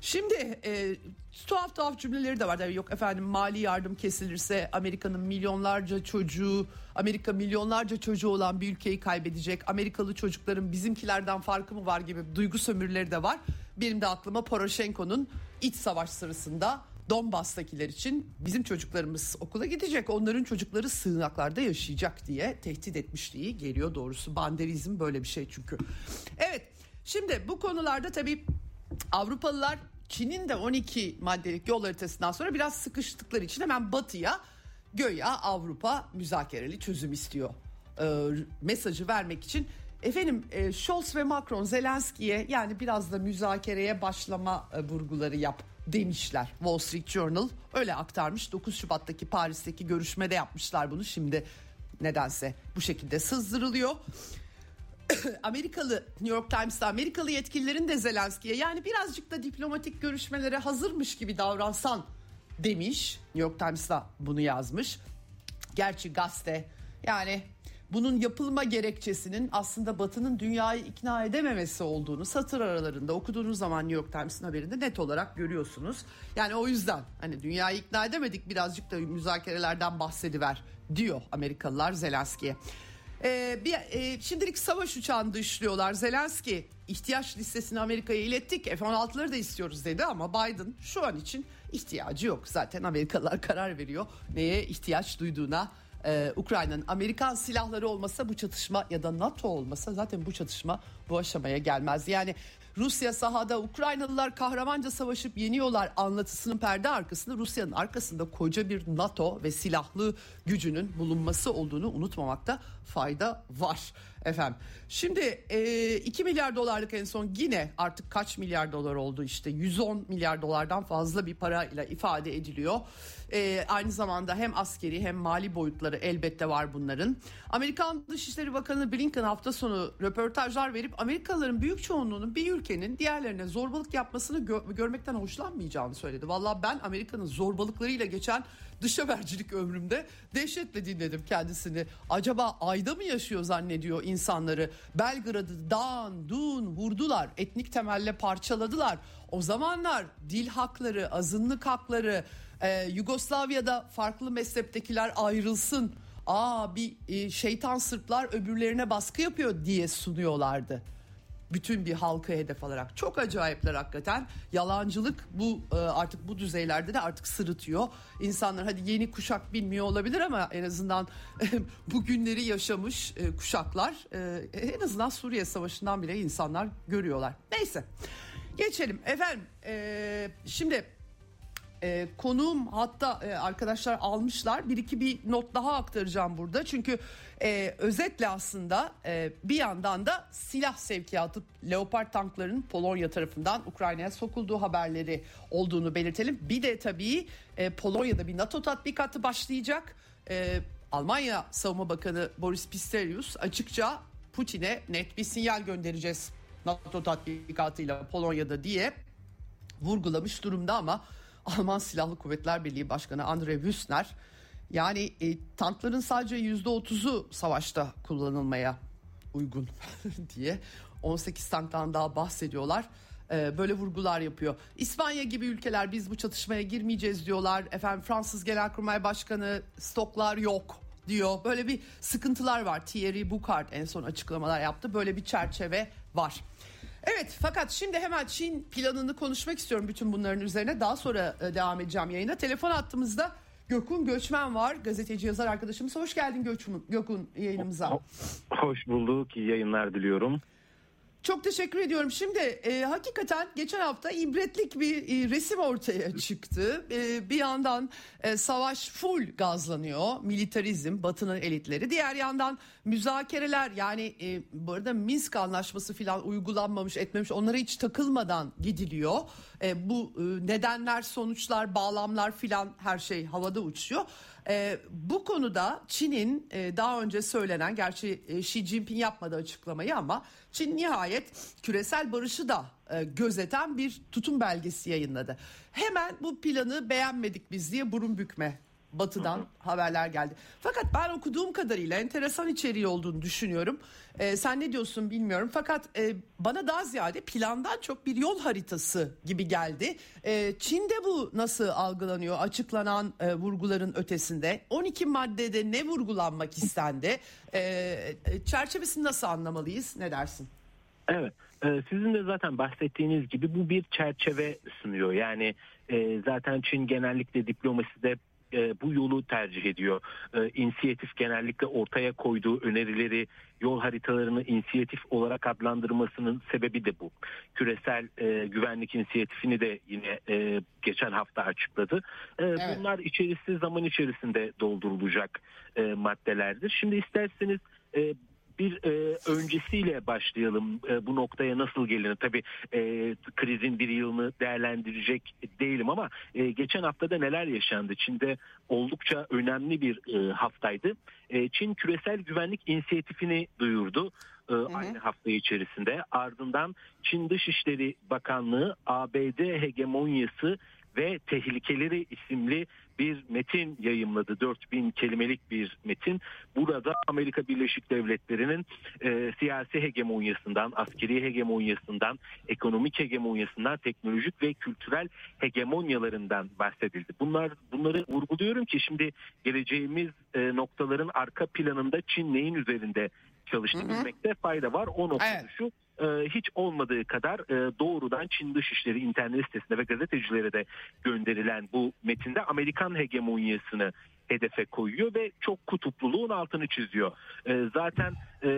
Şimdi e, tuhaf tuhaf cümleleri de var. Yani yok efendim mali yardım kesilirse Amerika'nın milyonlarca çocuğu, Amerika milyonlarca çocuğu olan bir ülkeyi kaybedecek. Amerikalı çocukların bizimkilerden farkı mı var gibi duygu sömürüleri de var. Benim de aklıma Poroshenko'nun iç savaş sırasında Donbas'takiler için bizim çocuklarımız okula gidecek, onların çocukları sığınaklarda yaşayacak diye tehdit etmişliği geliyor doğrusu. Banderizm böyle bir şey çünkü. Evet, şimdi bu konularda tabii Avrupalılar Çin'in de 12 maddelik yol haritasından sonra biraz sıkıştıkları için hemen batıya göya Avrupa müzakereli çözüm istiyor. Ee, mesajı vermek için efendim e, Scholz ve Macron Zelenski'ye yani biraz da müzakereye başlama e, vurguları yap demişler. Wall Street Journal öyle aktarmış. 9 Şubat'taki Paris'teki görüşmede yapmışlar bunu. Şimdi nedense bu şekilde sızdırılıyor. Amerikalı New York Times'ta Amerikalı yetkililerin de Zelenski'ye yani birazcık da diplomatik görüşmelere hazırmış gibi davransan demiş. New York Times'ta bunu yazmış. Gerçi gazete yani bunun yapılma gerekçesinin aslında Batı'nın dünyayı ikna edememesi olduğunu satır aralarında okuduğunuz zaman New York Times'ın haberinde net olarak görüyorsunuz. Yani o yüzden hani dünyayı ikna edemedik birazcık da müzakerelerden bahsediver diyor Amerikalılar Zelenski'ye. Ee, bir, e, şimdilik savaş uçağını dışlıyorlar. Zelenski ihtiyaç listesini Amerika'ya ilettik. F-16'ları da istiyoruz dedi ama Biden şu an için ihtiyacı yok. Zaten Amerikalılar karar veriyor neye ihtiyaç duyduğuna. Ee, Ukrayna'nın Amerikan silahları olmasa bu çatışma ya da NATO olmasa zaten bu çatışma bu aşamaya gelmez. Yani Rusya sahada Ukraynalılar kahramanca savaşıp yeniyorlar anlatısının perde arkasında Rusya'nın arkasında koca bir NATO ve silahlı gücünün bulunması olduğunu unutmamakta fayda var efendim. Şimdi e, 2 milyar dolarlık en son yine artık kaç milyar dolar oldu işte 110 milyar dolardan fazla bir parayla ifade ediliyor. E, aynı zamanda hem askeri hem mali boyutları elbette var bunların. Amerikan Dışişleri Bakanı Blinken hafta sonu röportajlar verip Amerikalıların büyük çoğunluğunun bir ülkenin diğerlerine zorbalık yapmasını gö- görmekten hoşlanmayacağını söyledi. Valla ben Amerika'nın zorbalıklarıyla geçen dış habercilik ömrümde dehşetle dinledim kendisini. Acaba ayda mı yaşıyor zannediyor insanları? Belgrad'ı dağın, dun vurdular, etnik temelle parçaladılar. O zamanlar dil hakları, azınlık hakları, e, Yugoslavya'da farklı mezheptekiler ayrılsın. Aa bir e, şeytan Sırplar öbürlerine baskı yapıyor diye sunuyorlardı. Bütün bir halkı hedef alarak. Çok acayipler hakikaten. Yalancılık bu e, artık bu düzeylerde de artık sırıtıyor. İnsanlar hadi yeni kuşak bilmiyor olabilir ama en azından bu günleri yaşamış e, kuşaklar e, en azından Suriye Savaşı'ndan bile insanlar görüyorlar. Neyse geçelim. Efendim şimdi e, konuğum hatta e, arkadaşlar almışlar. Bir iki bir not daha aktaracağım burada. Çünkü e, özetle aslında e, bir yandan da silah sevkiyatı Leopard tanklarının Polonya tarafından Ukrayna'ya sokulduğu haberleri olduğunu belirtelim. Bir de tabii e, Polonya'da bir NATO tatbikatı başlayacak. E, Almanya Savunma Bakanı Boris Pistorius açıkça Putin'e net bir sinyal göndereceğiz NATO tatbikatıyla Polonya'da diye vurgulamış durumda ama Alman Silahlı Kuvvetler Birliği Başkanı Andre Wüstner yani e, tankların sadece yüzde otuzu savaşta kullanılmaya uygun diye 18 tanktan daha bahsediyorlar. e, böyle vurgular yapıyor. İspanya gibi ülkeler biz bu çatışmaya girmeyeceğiz diyorlar. Efendim Fransız Genelkurmay Başkanı stoklar yok diyor. Böyle bir sıkıntılar var. Thierry Boucard en son açıklamalar yaptı. Böyle bir çerçeve var. Evet fakat şimdi hemen Çin planını konuşmak istiyorum bütün bunların üzerine. Daha sonra e, devam edeceğim yayına. Telefon attığımızda Gökün Göçmen var. Gazeteci yazar arkadaşımız. Hoş geldin Gökün, Gökün yayınımıza. Hoş bulduk. İyi yayınlar diliyorum. Çok teşekkür ediyorum. Şimdi e, hakikaten geçen hafta ibretlik bir e, resim ortaya çıktı. E, bir yandan e, savaş full gazlanıyor. Militarizm, batının elitleri. Diğer yandan müzakereler yani e, bu arada Minsk anlaşması falan uygulanmamış etmemiş onlara hiç takılmadan gidiliyor. E, bu e, nedenler, sonuçlar, bağlamlar filan her şey havada uçuyor. E, bu konuda Çin'in e, daha önce söylenen, gerçi e, Xi Jinping yapmadı açıklamayı ama Çin nihayet küresel barışı da e, gözeten bir tutum belgesi yayınladı. Hemen bu planı beğenmedik biz diye burun bükme batıdan Hı-hı. haberler geldi. Fakat ben okuduğum kadarıyla enteresan içeriği olduğunu düşünüyorum. Ee, sen ne diyorsun bilmiyorum. Fakat e, bana daha ziyade plandan çok bir yol haritası gibi geldi. Ee, Çin'de bu nasıl algılanıyor? Açıklanan e, vurguların ötesinde 12 maddede ne vurgulanmak istendi? Ee, çerçevesini nasıl anlamalıyız? Ne dersin? Evet. E, sizin de zaten bahsettiğiniz gibi bu bir çerçeve sunuyor. Yani e, zaten Çin genellikle diplomaside e, bu yolu tercih ediyor. E, inisiyatif genellikle ortaya koyduğu önerileri, yol haritalarını inisiyatif olarak adlandırmasının sebebi de bu. Küresel e, güvenlik inisiyatifini de yine e, geçen hafta açıkladı. E, evet. Bunlar içerisi zaman içerisinde doldurulacak e, maddelerdir. Şimdi isterseniz e, bir e, öncesiyle başlayalım e, bu noktaya nasıl gelinir? Tabii e, krizin bir yılını değerlendirecek değilim ama e, geçen haftada neler yaşandı? Çin'de oldukça önemli bir e, haftaydı. E, Çin küresel güvenlik inisiyatifini duyurdu. E, aynı hafta içerisinde ardından Çin Dışişleri Bakanlığı ABD hegemonyası ve Tehlikeleri isimli bir metin yayımladı. 4000 kelimelik bir metin. Burada Amerika Birleşik Devletleri'nin e, siyasi hegemonyasından, askeri hegemonyasından, ekonomik hegemonyasından, teknolojik ve kültürel hegemonyalarından bahsedildi. Bunlar bunları vurguluyorum ki şimdi geleceğimiz e, noktaların arka planında Çin neyin üzerinde çalıştığını bilmekte fayda var. O nokta evet. şu hiç olmadığı kadar e, doğrudan Çin Dışişleri internet sitesinde ve gazetecilere de gönderilen bu metinde Amerikan hegemonyasını hedefe koyuyor ve çok kutupluluğun altını çiziyor. E, zaten e,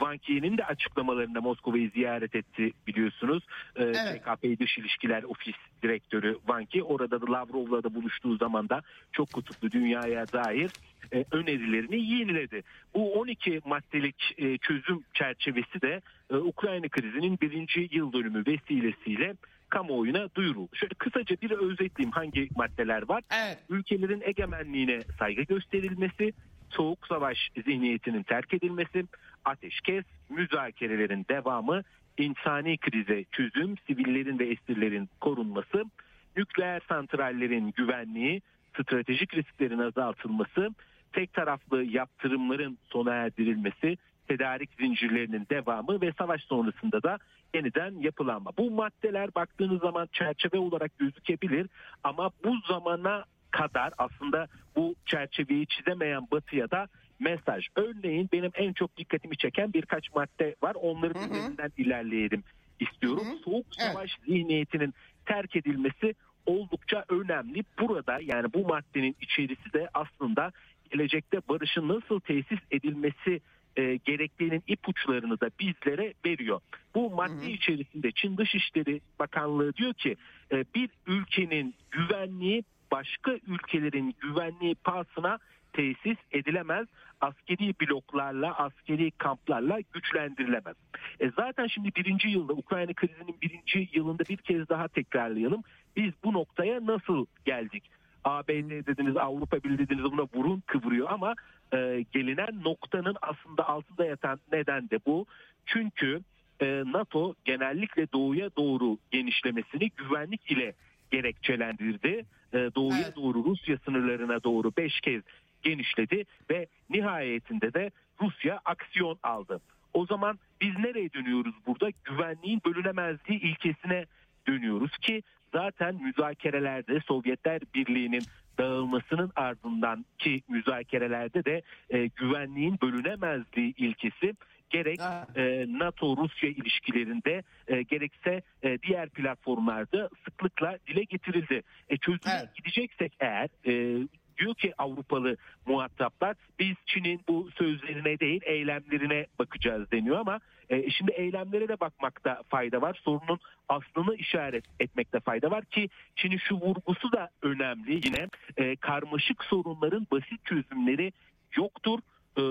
Van Ki'nin de açıklamalarında Moskova'yı ziyaret etti biliyorsunuz. E, evet. PKP Dış İlişkiler Ofis Direktörü Van Ki orada da Lavrov'la da buluştuğu zaman da çok kutuplu dünyaya dair e, önerilerini yeniledi. Bu 12 maddelik e, çözüm çerçevesi de e, Ukrayna krizinin birinci yıl dönümü vesilesiyle kamuoyuna duyuruldu. Şöyle kısaca bir özetleyeyim hangi maddeler var. Evet. Ülkelerin egemenliğine saygı gösterilmesi, soğuk savaş zihniyetinin terk edilmesi, ateşkes, müzakerelerin devamı, insani krize çözüm, sivillerin ve esirlerin korunması, nükleer santrallerin güvenliği, stratejik risklerin azaltılması, tek taraflı yaptırımların sona erdirilmesi, tedarik zincirlerinin devamı ve savaş sonrasında da yeniden yapılanma. Bu maddeler baktığınız zaman çerçeve olarak gözükebilir ama bu zamana kadar aslında bu çerçeveyi çizemeyen batıya da mesaj. Örneğin benim en çok dikkatimi çeken birkaç madde var. Onların hı üzerinden ilerleyelim istiyorum. Hı hı. Soğuk savaş evet. zihniyetinin terk edilmesi oldukça önemli. Burada yani bu maddenin içerisi de aslında gelecekte barışın nasıl tesis edilmesi e, gerektiğinin ipuçlarını da bizlere veriyor. Bu madde hı hı. içerisinde Çin Dışişleri Bakanlığı diyor ki e, bir ülkenin güvenliği başka ülkelerin güvenliği pahasına tesis edilemez. Askeri bloklarla, askeri kamplarla güçlendirilemez. E zaten şimdi birinci yılda Ukrayna krizinin birinci yılında bir kez daha tekrarlayalım. Biz bu noktaya nasıl geldik? ABD dediniz, Avrupa Birliği dediniz buna burun kıvırıyor ama e, gelinen noktanın aslında altında yatan neden de bu. Çünkü e, NATO genellikle doğuya doğru genişlemesini güvenlik ile gerekçelendirdi. E, doğuya evet. doğru Rusya sınırlarına doğru beş kez genişledi ve nihayetinde de Rusya aksiyon aldı. O zaman biz nereye dönüyoruz burada? Güvenliğin bölünemezliği ilkesine dönüyoruz ki zaten müzakerelerde Sovyetler Birliği'nin dağılmasının ardından ki müzakerelerde de e, güvenliğin bölünemezliği ilkesi gerek e, NATO-Rusya ilişkilerinde e, gerekse e, diğer platformlarda sıklıkla dile getirildi. E, çözüme evet. gideceksek eğer e, diyor ki Avrupalı muhataplar biz Çin'in bu sözlerine değil eylemlerine bakacağız deniyor ama e, şimdi eylemlere de bakmakta fayda var. Sorunun aslını işaret etmekte fayda var ki Çin'in şu vurgusu da önemli yine e, karmaşık sorunların basit çözümleri yoktur. E,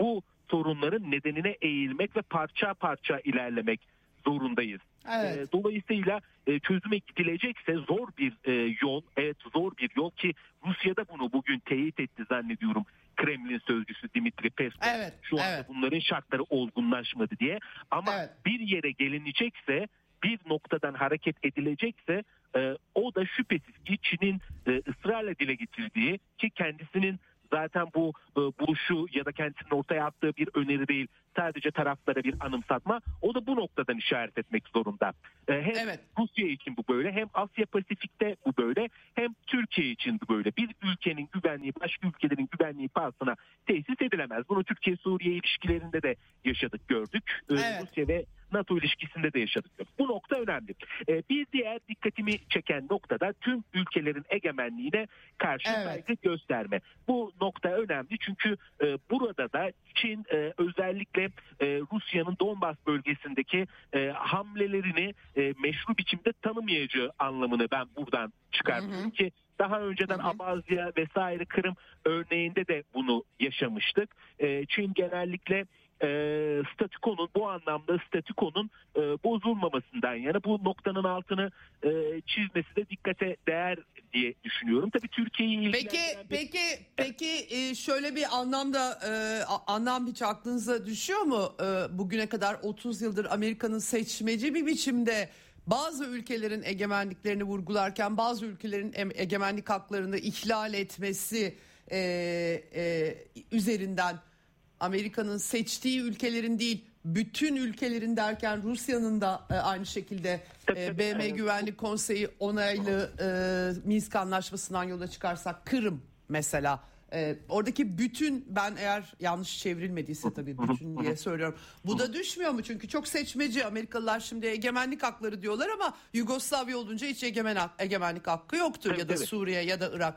bu sorunların nedenine eğilmek ve parça parça ilerlemek zorundayız. Evet. E, dolayısıyla e, çözüme gidilecekse zor bir e, yol, evet zor bir yol ki Rusya'da bunu bugün teyit etti zannediyorum. Kremlin sözcüsü Dimitri Peskov evet, şu anda evet. bunların şartları olgunlaşmadı diye. Ama evet. bir yere gelinecekse bir noktadan hareket edilecekse e, o da şüphesiz ki Çin'in e, ısrarla dile getirdiği ki kendisinin zaten bu e, buluşu ya da kendisinin ortaya attığı bir öneri değil sadece taraflara bir anımsatma o da bu noktadan işaret etmek zorunda. E, hem evet. Rusya için bu böyle hem Asya Pasifik'te bu böyle hem Türkiye için bu böyle. Bir ülkenin güvenliği başka ülkelerin güvenliği pahasına tesis edilemez. Bunu Türkiye-Suriye ilişkilerinde de yaşadık gördük. E, evet. Rusya ve NATO ilişkisinde de yaşadık. Bu nokta önemli. E, bir diğer dikkatimi çeken noktada tüm ülkelerin egemenliğine karşı evet. saygı gösterme. Bu nokta önemli çünkü e, burada da Çin e, özellikle e, Rusya'nın Donbas bölgesindeki e, hamlelerini e, meşru biçimde tanımayacağı anlamını ben buradan çıkartıyorum ki daha önceden hı hı. Abazya vesaire Kırım örneğinde de bunu yaşamıştık. E, Çin genellikle e, statükonun bu anlamda statükonun e, bozulmamasından yani bu noktanın altını e, çizmesi de dikkate değer diye düşünüyorum. Tabii Türkiye'yi Peki bir... peki peki e, şöyle bir anlamda e, anlam hiç aklınıza düşüyor mu? E, bugüne kadar 30 yıldır Amerika'nın seçmeci bir biçimde bazı ülkelerin egemenliklerini vurgularken bazı ülkelerin egemenlik haklarını ihlal etmesi e, e, üzerinden Amerika'nın seçtiği ülkelerin değil bütün ülkelerin derken Rusya'nın da e, aynı şekilde e, BM Güvenlik Konseyi onaylı e, Minsk Anlaşması'ndan yola çıkarsak Kırım mesela e, oradaki bütün ben eğer yanlış çevrilmediyse tabii bütün diye söylüyorum. Bu da düşmüyor mu? Çünkü çok seçmeci Amerikalılar şimdi egemenlik hakları diyorlar ama Yugoslavya olunca hiç egemen, egemenlik hakkı yoktur ya da Suriye ya da Irak.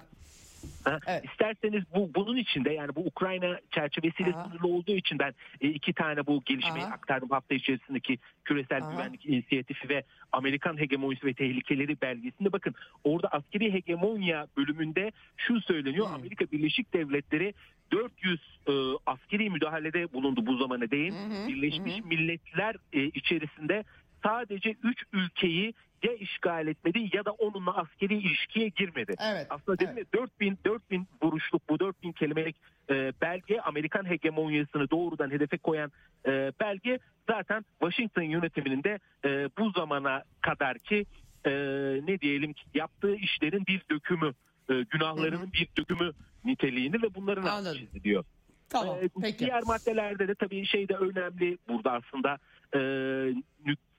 Evet. İsterseniz bu bunun içinde yani bu Ukrayna çerçevesiyle Aha. sınırlı olduğu için ben e, iki tane bu gelişmeyi Aha. aktardım hafta içerisindeki küresel Aha. güvenlik inisiyatifi ve Amerikan hegemonisi ve tehlikeleri belgesinde bakın orada askeri hegemonya bölümünde şu söyleniyor hmm. Amerika Birleşik Devletleri 400 e, askeri müdahalede bulundu bu zamana değin. Hmm. Birleşmiş hmm. Milletler e, içerisinde sadece 3 ülkeyi ya işgal etmedi ya da onunla askeri ilişkiye girmedi. Evet, Aslında dedim evet. ya 4000 4000 vuruşluk bu 4000 kelimelik e, belge Amerikan hegemonyasını doğrudan hedefe koyan e, belge zaten Washington yönetiminin de e, bu zamana kadar ki e, ne diyelim ki yaptığı işlerin bir dökümü, e, günahlarının Hı-hı. bir dökümü niteliğini ve bunların altı çiziliyor. Tamam, ee, peki. Diğer maddelerde de tabii şey de önemli burada aslında e,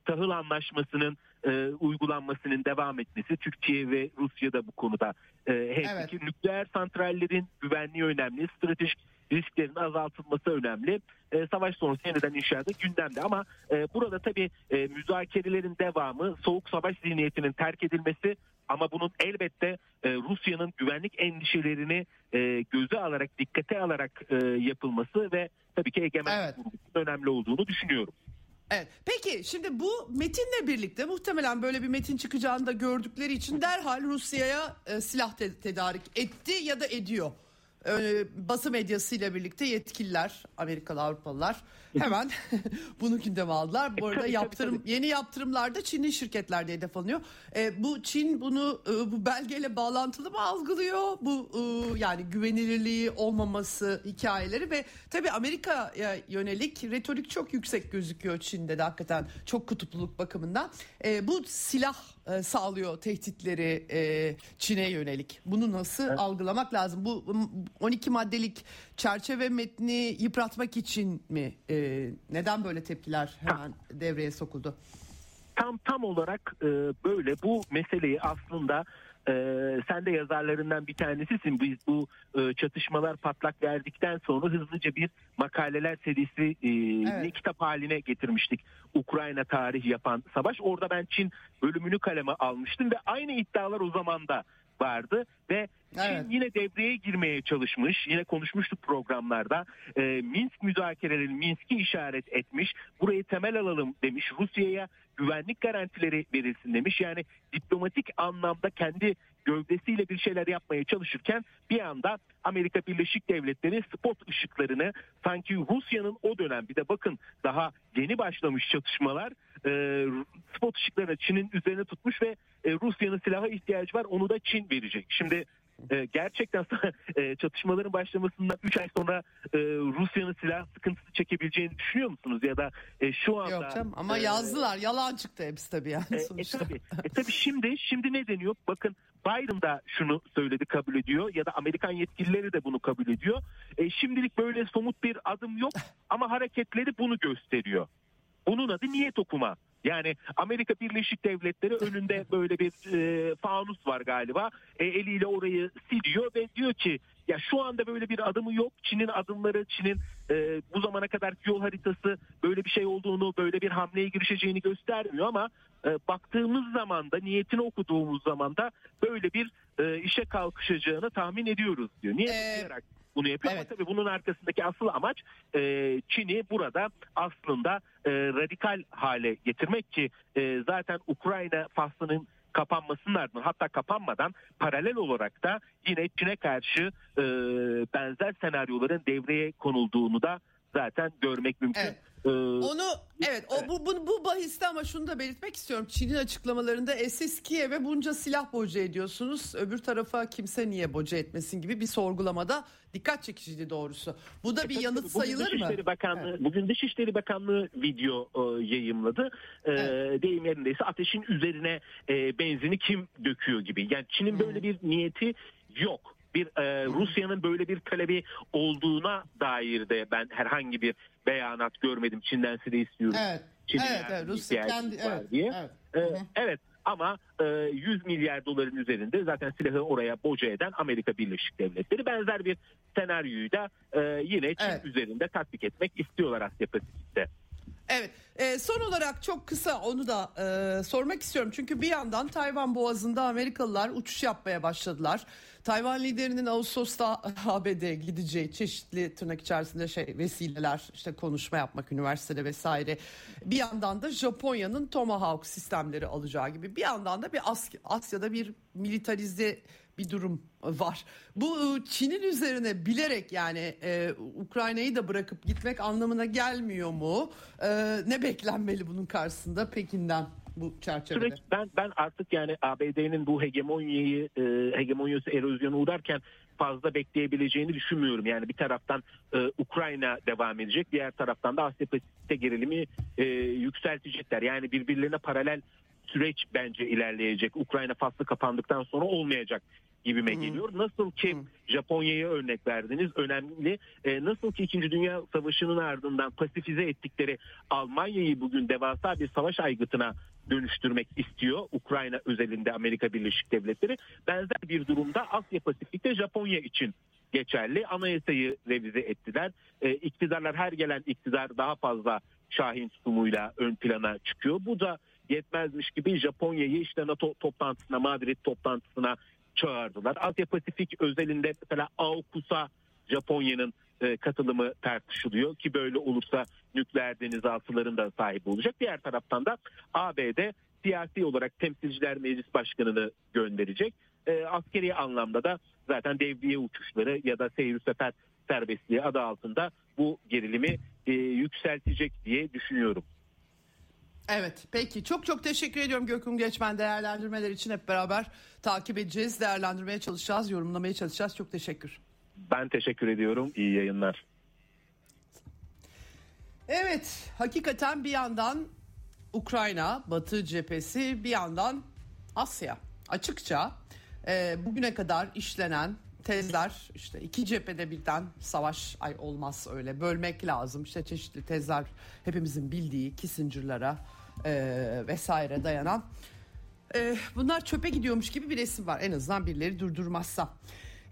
tahıl anlaşmasının e, uygulanmasının devam etmesi Türkiye ve Rusya da bu konuda e, evet. nükleer santrallerin güvenliği önemli, stratejik risklerin azaltılması önemli. E, savaş sonrası yeniden inşaatı gündemde ama e, burada tabii e, müzakerelerin devamı, soğuk savaş zihniyetinin terk edilmesi ama bunun elbette e, Rusya'nın güvenlik endişelerini e, göze alarak, dikkate alarak e, yapılması ve tabii ki egemenlik evet. önemli olduğunu düşünüyorum. Evet. Peki şimdi bu metinle birlikte muhtemelen böyle bir metin çıkacağını da gördükleri için derhal Rusya'ya e, silah te- tedarik etti ya da ediyor. Ee, basın medyasıyla birlikte yetkililer, Amerikalı, Avrupalılar hemen bunu gündeme aldılar. Bu arada yaptırım yeni yaptırımlarda Çinli şirketlerde hedef alınıyor. Ee, bu Çin bunu e, bu belgeyle bağlantılı mı algılıyor? Bu e, yani güvenilirliği olmaması hikayeleri ve tabii Amerika'ya yönelik retorik çok yüksek gözüküyor Çin'de de hakikaten çok kutupluluk bakımından. Ee, bu silah e, sağlıyor tehditleri Çin'e yönelik. Bunu nasıl evet. algılamak lazım? Bu 12 maddelik çerçeve metni yıpratmak için mi? E, neden böyle tepkiler hemen ha. devreye sokuldu? Tam tam olarak e, böyle bu meseleyi aslında ee, sen de yazarlarından bir tanesisin. Biz bu e, çatışmalar patlak verdikten sonra hızlıca bir makaleler serisi e, evet. kitap haline getirmiştik. Ukrayna tarih yapan savaş. Orada ben Çin bölümünü kaleme almıştım ve aynı iddialar o zaman da vardı ve Evet. Çin yine devreye girmeye çalışmış. Yine konuşmuştuk programlarda. E, Minsk müzakereleri Minsk'i işaret etmiş. Burayı temel alalım demiş. Rusya'ya güvenlik garantileri verilsin demiş. Yani diplomatik anlamda kendi gövdesiyle bir şeyler yapmaya çalışırken bir anda Amerika Birleşik Devletleri spot ışıklarını sanki Rusya'nın o dönem bir de bakın daha yeni başlamış çatışmalar e, spot ışıklarını Çin'in üzerine tutmuş ve e, Rusya'nın silaha ihtiyacı var onu da Çin verecek. Şimdi e, gerçekten e, çatışmaların başlamasından 3 ay sonra e, Rusya'nın silah sıkıntısı çekebileceğini düşünüyor musunuz? Ya da e, şu anda... Yok canım ama e, yazdılar yalan çıktı hepsi tabii yani e, sonuçta. E, tabii, e, tabii şimdi, şimdi ne deniyor? Bakın Biden da şunu söyledi kabul ediyor ya da Amerikan yetkilileri de bunu kabul ediyor. E, şimdilik böyle somut bir adım yok ama hareketleri bunu gösteriyor. Bunun adı niyet okuma. Yani Amerika Birleşik Devletleri önünde böyle bir e, fanus var galiba. E, eliyle orayı siliyor ve diyor ki ya şu anda böyle bir adımı yok. Çin'in adımları, Çin'in e, bu zamana kadar yol haritası böyle bir şey olduğunu, böyle bir hamleye girişeceğini göstermiyor ama e, baktığımız zaman da niyetini okuduğumuz zaman da böyle bir e, işe kalkışacağını tahmin ediyoruz diyor. Niye ee, bunu yapıyor evet. ama tabii bunun arkasındaki asıl amaç e, Çin'i burada aslında e, radikal hale getirmek ki e, zaten Ukrayna faslının kapanmasının ardından hatta kapanmadan paralel olarak da yine Çin'e karşı e, benzer senaryoların devreye konulduğunu da zaten görmek mümkün. Evet. Ee, Onu evet o bu, bu bu bahiste ama şunu da belirtmek istiyorum. Çin'in açıklamalarında siz Kiev'e bunca silah boca ediyorsunuz. Öbür tarafa kimse niye boca etmesin gibi bir sorgulamada dikkat çekiciydi doğrusu. Bu da e, bir yanıt bugün sayılır Dışişleri mı? Bakanlığı, evet. Bugün Dışişleri Bakanlığı video e, yayımladı. E, evet. Deyim yerindeyse ateşin üzerine e, benzini kim döküyor gibi. Yani Çin'in böyle bir niyeti yok bir e, Rusya'nın böyle bir talebi olduğuna dair de ben herhangi bir beyanat görmedim. Çin'den size istiyoruz. Evet. Çin'in evet, evet Rusya kendi evet, diye. Evet. Ee, evet ama e, 100 milyar doların üzerinde zaten silahı oraya boca eden Amerika Birleşik Devletleri benzer bir senaryoyu da e, yine Çin evet. üzerinde tatbik etmek istiyorlar Asya Pasifik'te. Evet e, son olarak çok kısa onu da e, sormak istiyorum. Çünkü bir yandan Tayvan Boğazı'nda Amerikalılar uçuş yapmaya başladılar. Tayvan liderinin Ağustos'ta ABD'ye gideceği çeşitli tırnak içerisinde şey vesileler işte konuşma yapmak üniversitede vesaire. Bir yandan da Japonya'nın Tomahawk sistemleri alacağı gibi bir yandan da bir Asya'da bir militarize bir durum var. Bu ıı, Çin'in üzerine bilerek yani e, Ukrayna'yı da bırakıp gitmek anlamına gelmiyor mu? E, ne beklenmeli bunun karşısında Pekin'den? Bu çerçevede. Süreç ben ben artık yani ABD'nin bu hegemonyayı e, hegemonyası erozyonu uğrarken fazla bekleyebileceğini düşünmüyorum. Yani bir taraftan e, Ukrayna devam edecek, diğer taraftan da Asya Pasifik'te gerilimi e, yükseltecekler. Yani birbirlerine paralel süreç bence ilerleyecek. Ukrayna faslı kapandıktan sonra olmayacak gibime hmm. geliyor. Nasıl ki hmm. Japonya'ya örnek verdiniz önemli. E, nasıl ki 2. Dünya Savaşı'nın ardından pasifize ettikleri Almanya'yı bugün devasa bir savaş aygıtına dönüştürmek istiyor Ukrayna özelinde Amerika Birleşik Devletleri. Benzer bir durumda Asya Pasifik'te Japonya için geçerli. Anayasayı revize ettiler. E, iktidarlar her gelen iktidar daha fazla Şahin tutumuyla ön plana çıkıyor. Bu da yetmezmiş gibi Japonya'yı işte NATO toplantısına, Madrid toplantısına çağırdılar. Asya Pasifik özelinde mesela AUKUS'a Japonya'nın e, katılımı tartışılıyor ki böyle olursa nükleer denizaltıların da sahibi olacak. Diğer taraftan da ABD siyasi olarak temsilciler meclis başkanını gönderecek. E, askeri anlamda da zaten devriye uçuşları ya da seyir sefer serbestliği adı altında bu gerilimi e, yükseltecek diye düşünüyorum. Evet peki çok çok teşekkür ediyorum Gökhan Geçmen değerlendirmeler için hep beraber takip edeceğiz, değerlendirmeye çalışacağız, yorumlamaya çalışacağız. Çok teşekkür. Ben teşekkür ediyorum. İyi yayınlar. Evet hakikaten bir yandan Ukrayna, Batı cephesi bir yandan Asya. Açıkça e, bugüne kadar işlenen tezler işte iki cephede birden savaş ay olmaz öyle bölmek lazım işte çeşitli tezler hepimizin bildiği Kissinger'lara e, vesaire dayanan e, bunlar çöpe gidiyormuş gibi bir resim var en azından birileri durdurmazsa.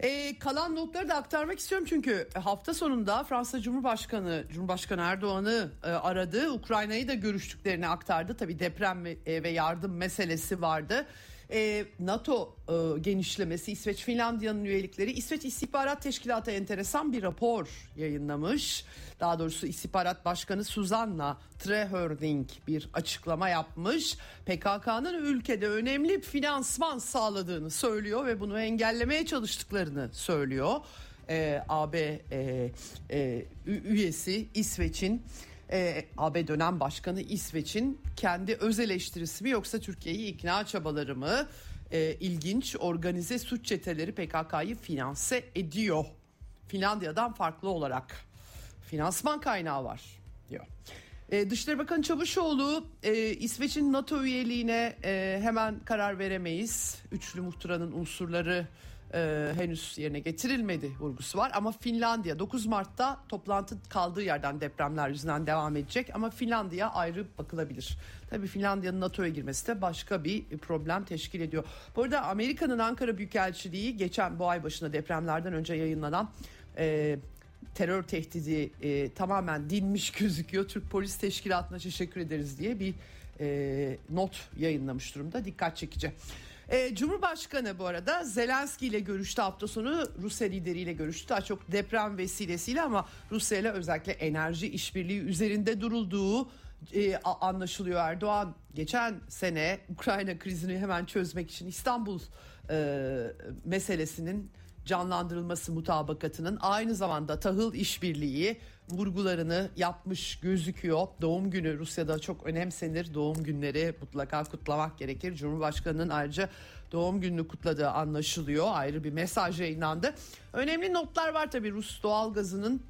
E, kalan notları da aktarmak istiyorum çünkü hafta sonunda Fransa Cumhurbaşkanı Cumhurbaşkanı Erdoğan'ı e, aradı. Ukrayna'yı da görüştüklerini aktardı. Tabii deprem ve, e, ve yardım meselesi vardı e, NATO e, genişlemesi, İsveç Finlandiya'nın üyelikleri, İsveç İstihbarat Teşkilatı enteresan bir rapor yayınlamış. Daha doğrusu İstihbarat Başkanı Suzanna Trehörning bir açıklama yapmış. PKK'nın ülkede önemli finansman sağladığını söylüyor ve bunu engellemeye çalıştıklarını söylüyor. E, AB e, e, üyesi İsveç'in e, AB dönem başkanı İsveç'in kendi öz eleştirisi mi yoksa Türkiye'yi ikna çabaları mı? E, ilginç organize suç çeteleri PKK'yı finanse ediyor. Finlandiya'dan farklı olarak finansman kaynağı var diyor. E, Dışişleri Bakanı Çavuşoğlu e, İsveç'in NATO üyeliğine e, hemen karar veremeyiz. Üçlü muhtıranın unsurları e, henüz yerine getirilmedi vurgusu var. Ama Finlandiya 9 Mart'ta toplantı kaldığı yerden depremler yüzünden devam edecek. Ama Finlandiya ayrı bakılabilir. Tabii Finlandiya'nın NATO'ya girmesi de başka bir problem teşkil ediyor. Bu arada Amerika'nın Ankara Büyükelçiliği geçen bu ay başında depremlerden önce yayınlanan... E, terör tehdidi e, tamamen dinmiş gözüküyor. Türk Polis Teşkilatı'na teşekkür ederiz diye bir e, not yayınlamış durumda. Dikkat çekici. E, Cumhurbaşkanı bu arada Zelenski ile görüştü hafta sonu Rusya lideriyle görüştü. Daha çok deprem vesilesiyle ama Rusya ile özellikle enerji işbirliği üzerinde durulduğu e, anlaşılıyor Erdoğan. Geçen sene Ukrayna krizini hemen çözmek için İstanbul e, meselesinin canlandırılması mutabakatının aynı zamanda tahıl işbirliği vurgularını yapmış gözüküyor. Doğum günü Rusya'da çok önemsenir. Doğum günleri mutlaka kutlamak gerekir. Cumhurbaşkanının ayrıca doğum gününü kutladığı anlaşılıyor. Ayrı bir mesaj yayınlandı. Önemli notlar var tabii Rus doğalgazının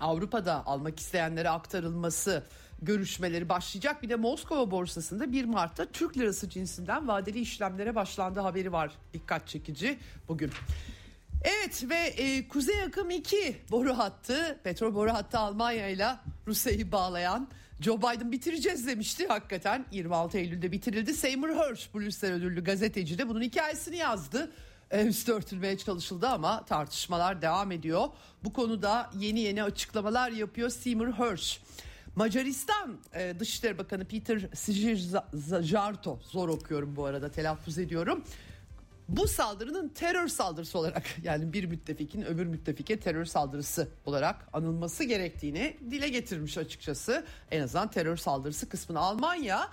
Avrupa'da almak isteyenlere aktarılması görüşmeleri başlayacak. Bir de Moskova borsasında 1 Mart'ta Türk lirası cinsinden vadeli işlemlere başlandı haberi var. Dikkat çekici bugün. Evet ve e, Kuzey Akım 2 boru hattı, petrol boru hattı Almanya ile Rusya'yı bağlayan Joe Biden bitireceğiz demişti hakikaten 26 Eylül'de bitirildi. Seymour Hersh Pulitzer ödüllü gazeteci de bunun hikayesini yazdı. E, üstü örtülmeye çalışıldı ama tartışmalar devam ediyor. Bu konuda yeni yeni açıklamalar yapıyor Seymour Hersh. Macaristan e, Dışişleri Bakanı Peter Sijjarto zor okuyorum bu arada telaffuz ediyorum bu saldırının terör saldırısı olarak yani bir müttefikin öbür müttefike terör saldırısı olarak anılması gerektiğini dile getirmiş açıkçası. En azından terör saldırısı kısmını Almanya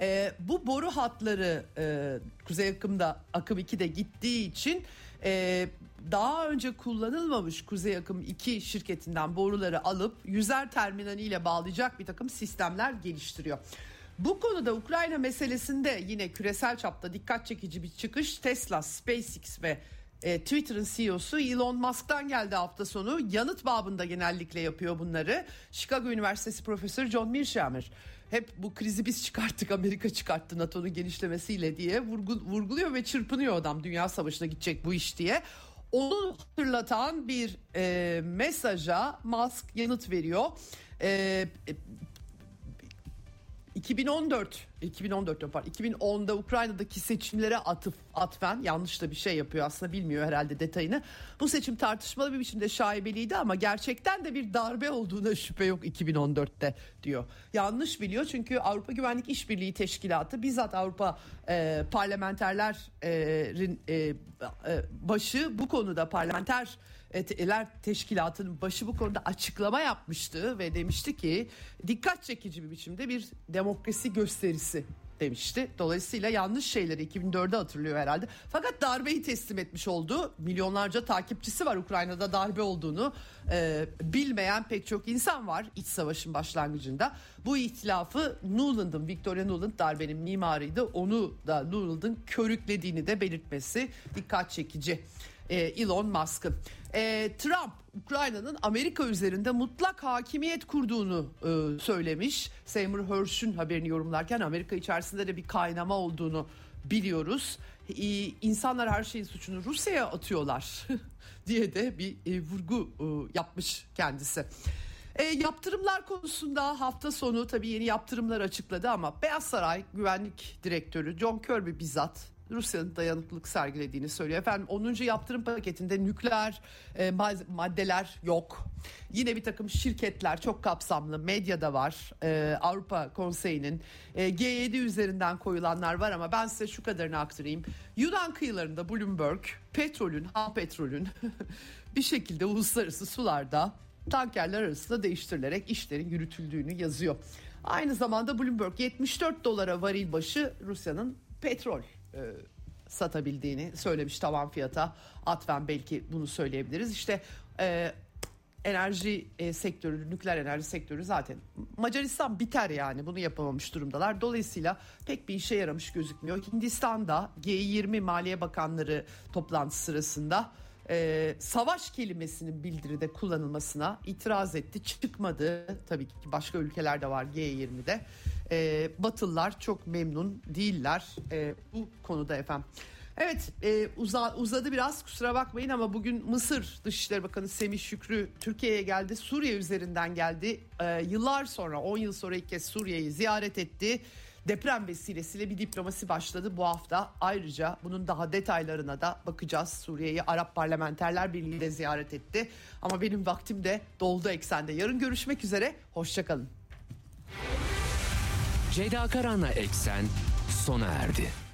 e, bu boru hatları e, Kuzey Akım'da Akım 2'de gittiği için e, daha önce kullanılmamış Kuzey Akım 2 şirketinden boruları alıp yüzer terminaliyle bağlayacak bir takım sistemler geliştiriyor. Bu konuda Ukrayna meselesinde yine küresel çapta dikkat çekici bir çıkış Tesla, SpaceX ve e, Twitter'ın CEO'su Elon Musk'tan geldi hafta sonu. Yanıt babında genellikle yapıyor bunları. Chicago Üniversitesi Profesörü John Mearsheimer hep bu krizi biz çıkarttık Amerika çıkarttı NATO'nun genişlemesiyle diye vurgu, vurguluyor ve çırpınıyor adam dünya savaşına gidecek bu iş diye. Onu hatırlatan bir e, mesaja Musk yanıt veriyor. E, 2014 2014 yapar. 2010'da Ukrayna'daki seçimlere atıf atfen yanlış da bir şey yapıyor aslında bilmiyor herhalde detayını. Bu seçim tartışmalı bir biçimde şaibeliydi ama gerçekten de bir darbe olduğuna şüphe yok 2014'te diyor. Yanlış biliyor çünkü Avrupa Güvenlik İşbirliği Teşkilatı bizzat Avrupa e, parlamenterlerin e, e, başı bu konuda parlamenter Etler Teşkilatı'nın başı bu konuda açıklama yapmıştı ve demişti ki dikkat çekici bir biçimde bir demokrasi gösterisi demişti. Dolayısıyla yanlış şeyleri 2004'de hatırlıyor herhalde. Fakat darbeyi teslim etmiş oldu. Milyonlarca takipçisi var Ukrayna'da darbe olduğunu e, bilmeyen pek çok insan var iç savaşın başlangıcında. Bu ihtilafı Nuland'ın, Victoria Nuland darbenin mimarıydı. Onu da Nuland'ın körüklediğini de belirtmesi dikkat çekici. e, Elon Musk'ın. E, Trump Ukrayna'nın Amerika üzerinde mutlak hakimiyet kurduğunu e, söylemiş. Seymour Hersh'ün haberini yorumlarken Amerika içerisinde de bir kaynama olduğunu biliyoruz. E, insanlar her şeyin suçunu Rusya'ya atıyorlar diye de bir e, vurgu e, yapmış kendisi. E, yaptırımlar konusunda hafta sonu tabii yeni yaptırımlar açıkladı ama Beyaz Saray Güvenlik Direktörü John Kirby bizzat Rusya'nın dayanıklılık sergilediğini söylüyor. Efendim 10. yaptırım paketinde nükleer e, maddeler yok. Yine bir takım şirketler çok kapsamlı medyada var. E, Avrupa Konseyi'nin e, G7 üzerinden koyulanlar var ama ben size şu kadarını aktarayım. Yunan kıyılarında Bloomberg petrolün, ham petrolün bir şekilde uluslararası sularda tankerler arasında değiştirilerek işlerin yürütüldüğünü yazıyor. Aynı zamanda Bloomberg 74 dolara varil başı Rusya'nın petrol e, satabildiğini söylemiş tavan fiyata. Atfen belki bunu söyleyebiliriz. İşte e, enerji e, sektörü, nükleer enerji sektörü zaten Macaristan biter yani bunu yapamamış durumdalar. Dolayısıyla pek bir işe yaramış gözükmüyor. Hindistan'da G20 Maliye Bakanları toplantısı sırasında e, savaş kelimesinin bildiride kullanılmasına itiraz etti. Çıkmadı. Tabii ki başka ülkeler de var G20'de. E, Batılılar çok memnun değiller e, bu konuda efendim. Evet e, uza, uzadı biraz kusura bakmayın ama bugün Mısır Dışişleri Bakanı Semih Şükrü Türkiye'ye geldi. Suriye üzerinden geldi. E, yıllar sonra 10 yıl sonra ilk kez Suriye'yi ziyaret etti. Deprem vesilesiyle bir diplomasi başladı bu hafta. Ayrıca bunun daha detaylarına da bakacağız. Suriye'yi Arap Parlamenterler Birliği de ziyaret etti. Ama benim vaktim de doldu eksende. Yarın görüşmek üzere. Hoşçakalın. Ceyda Karan'la Eksen sona erdi.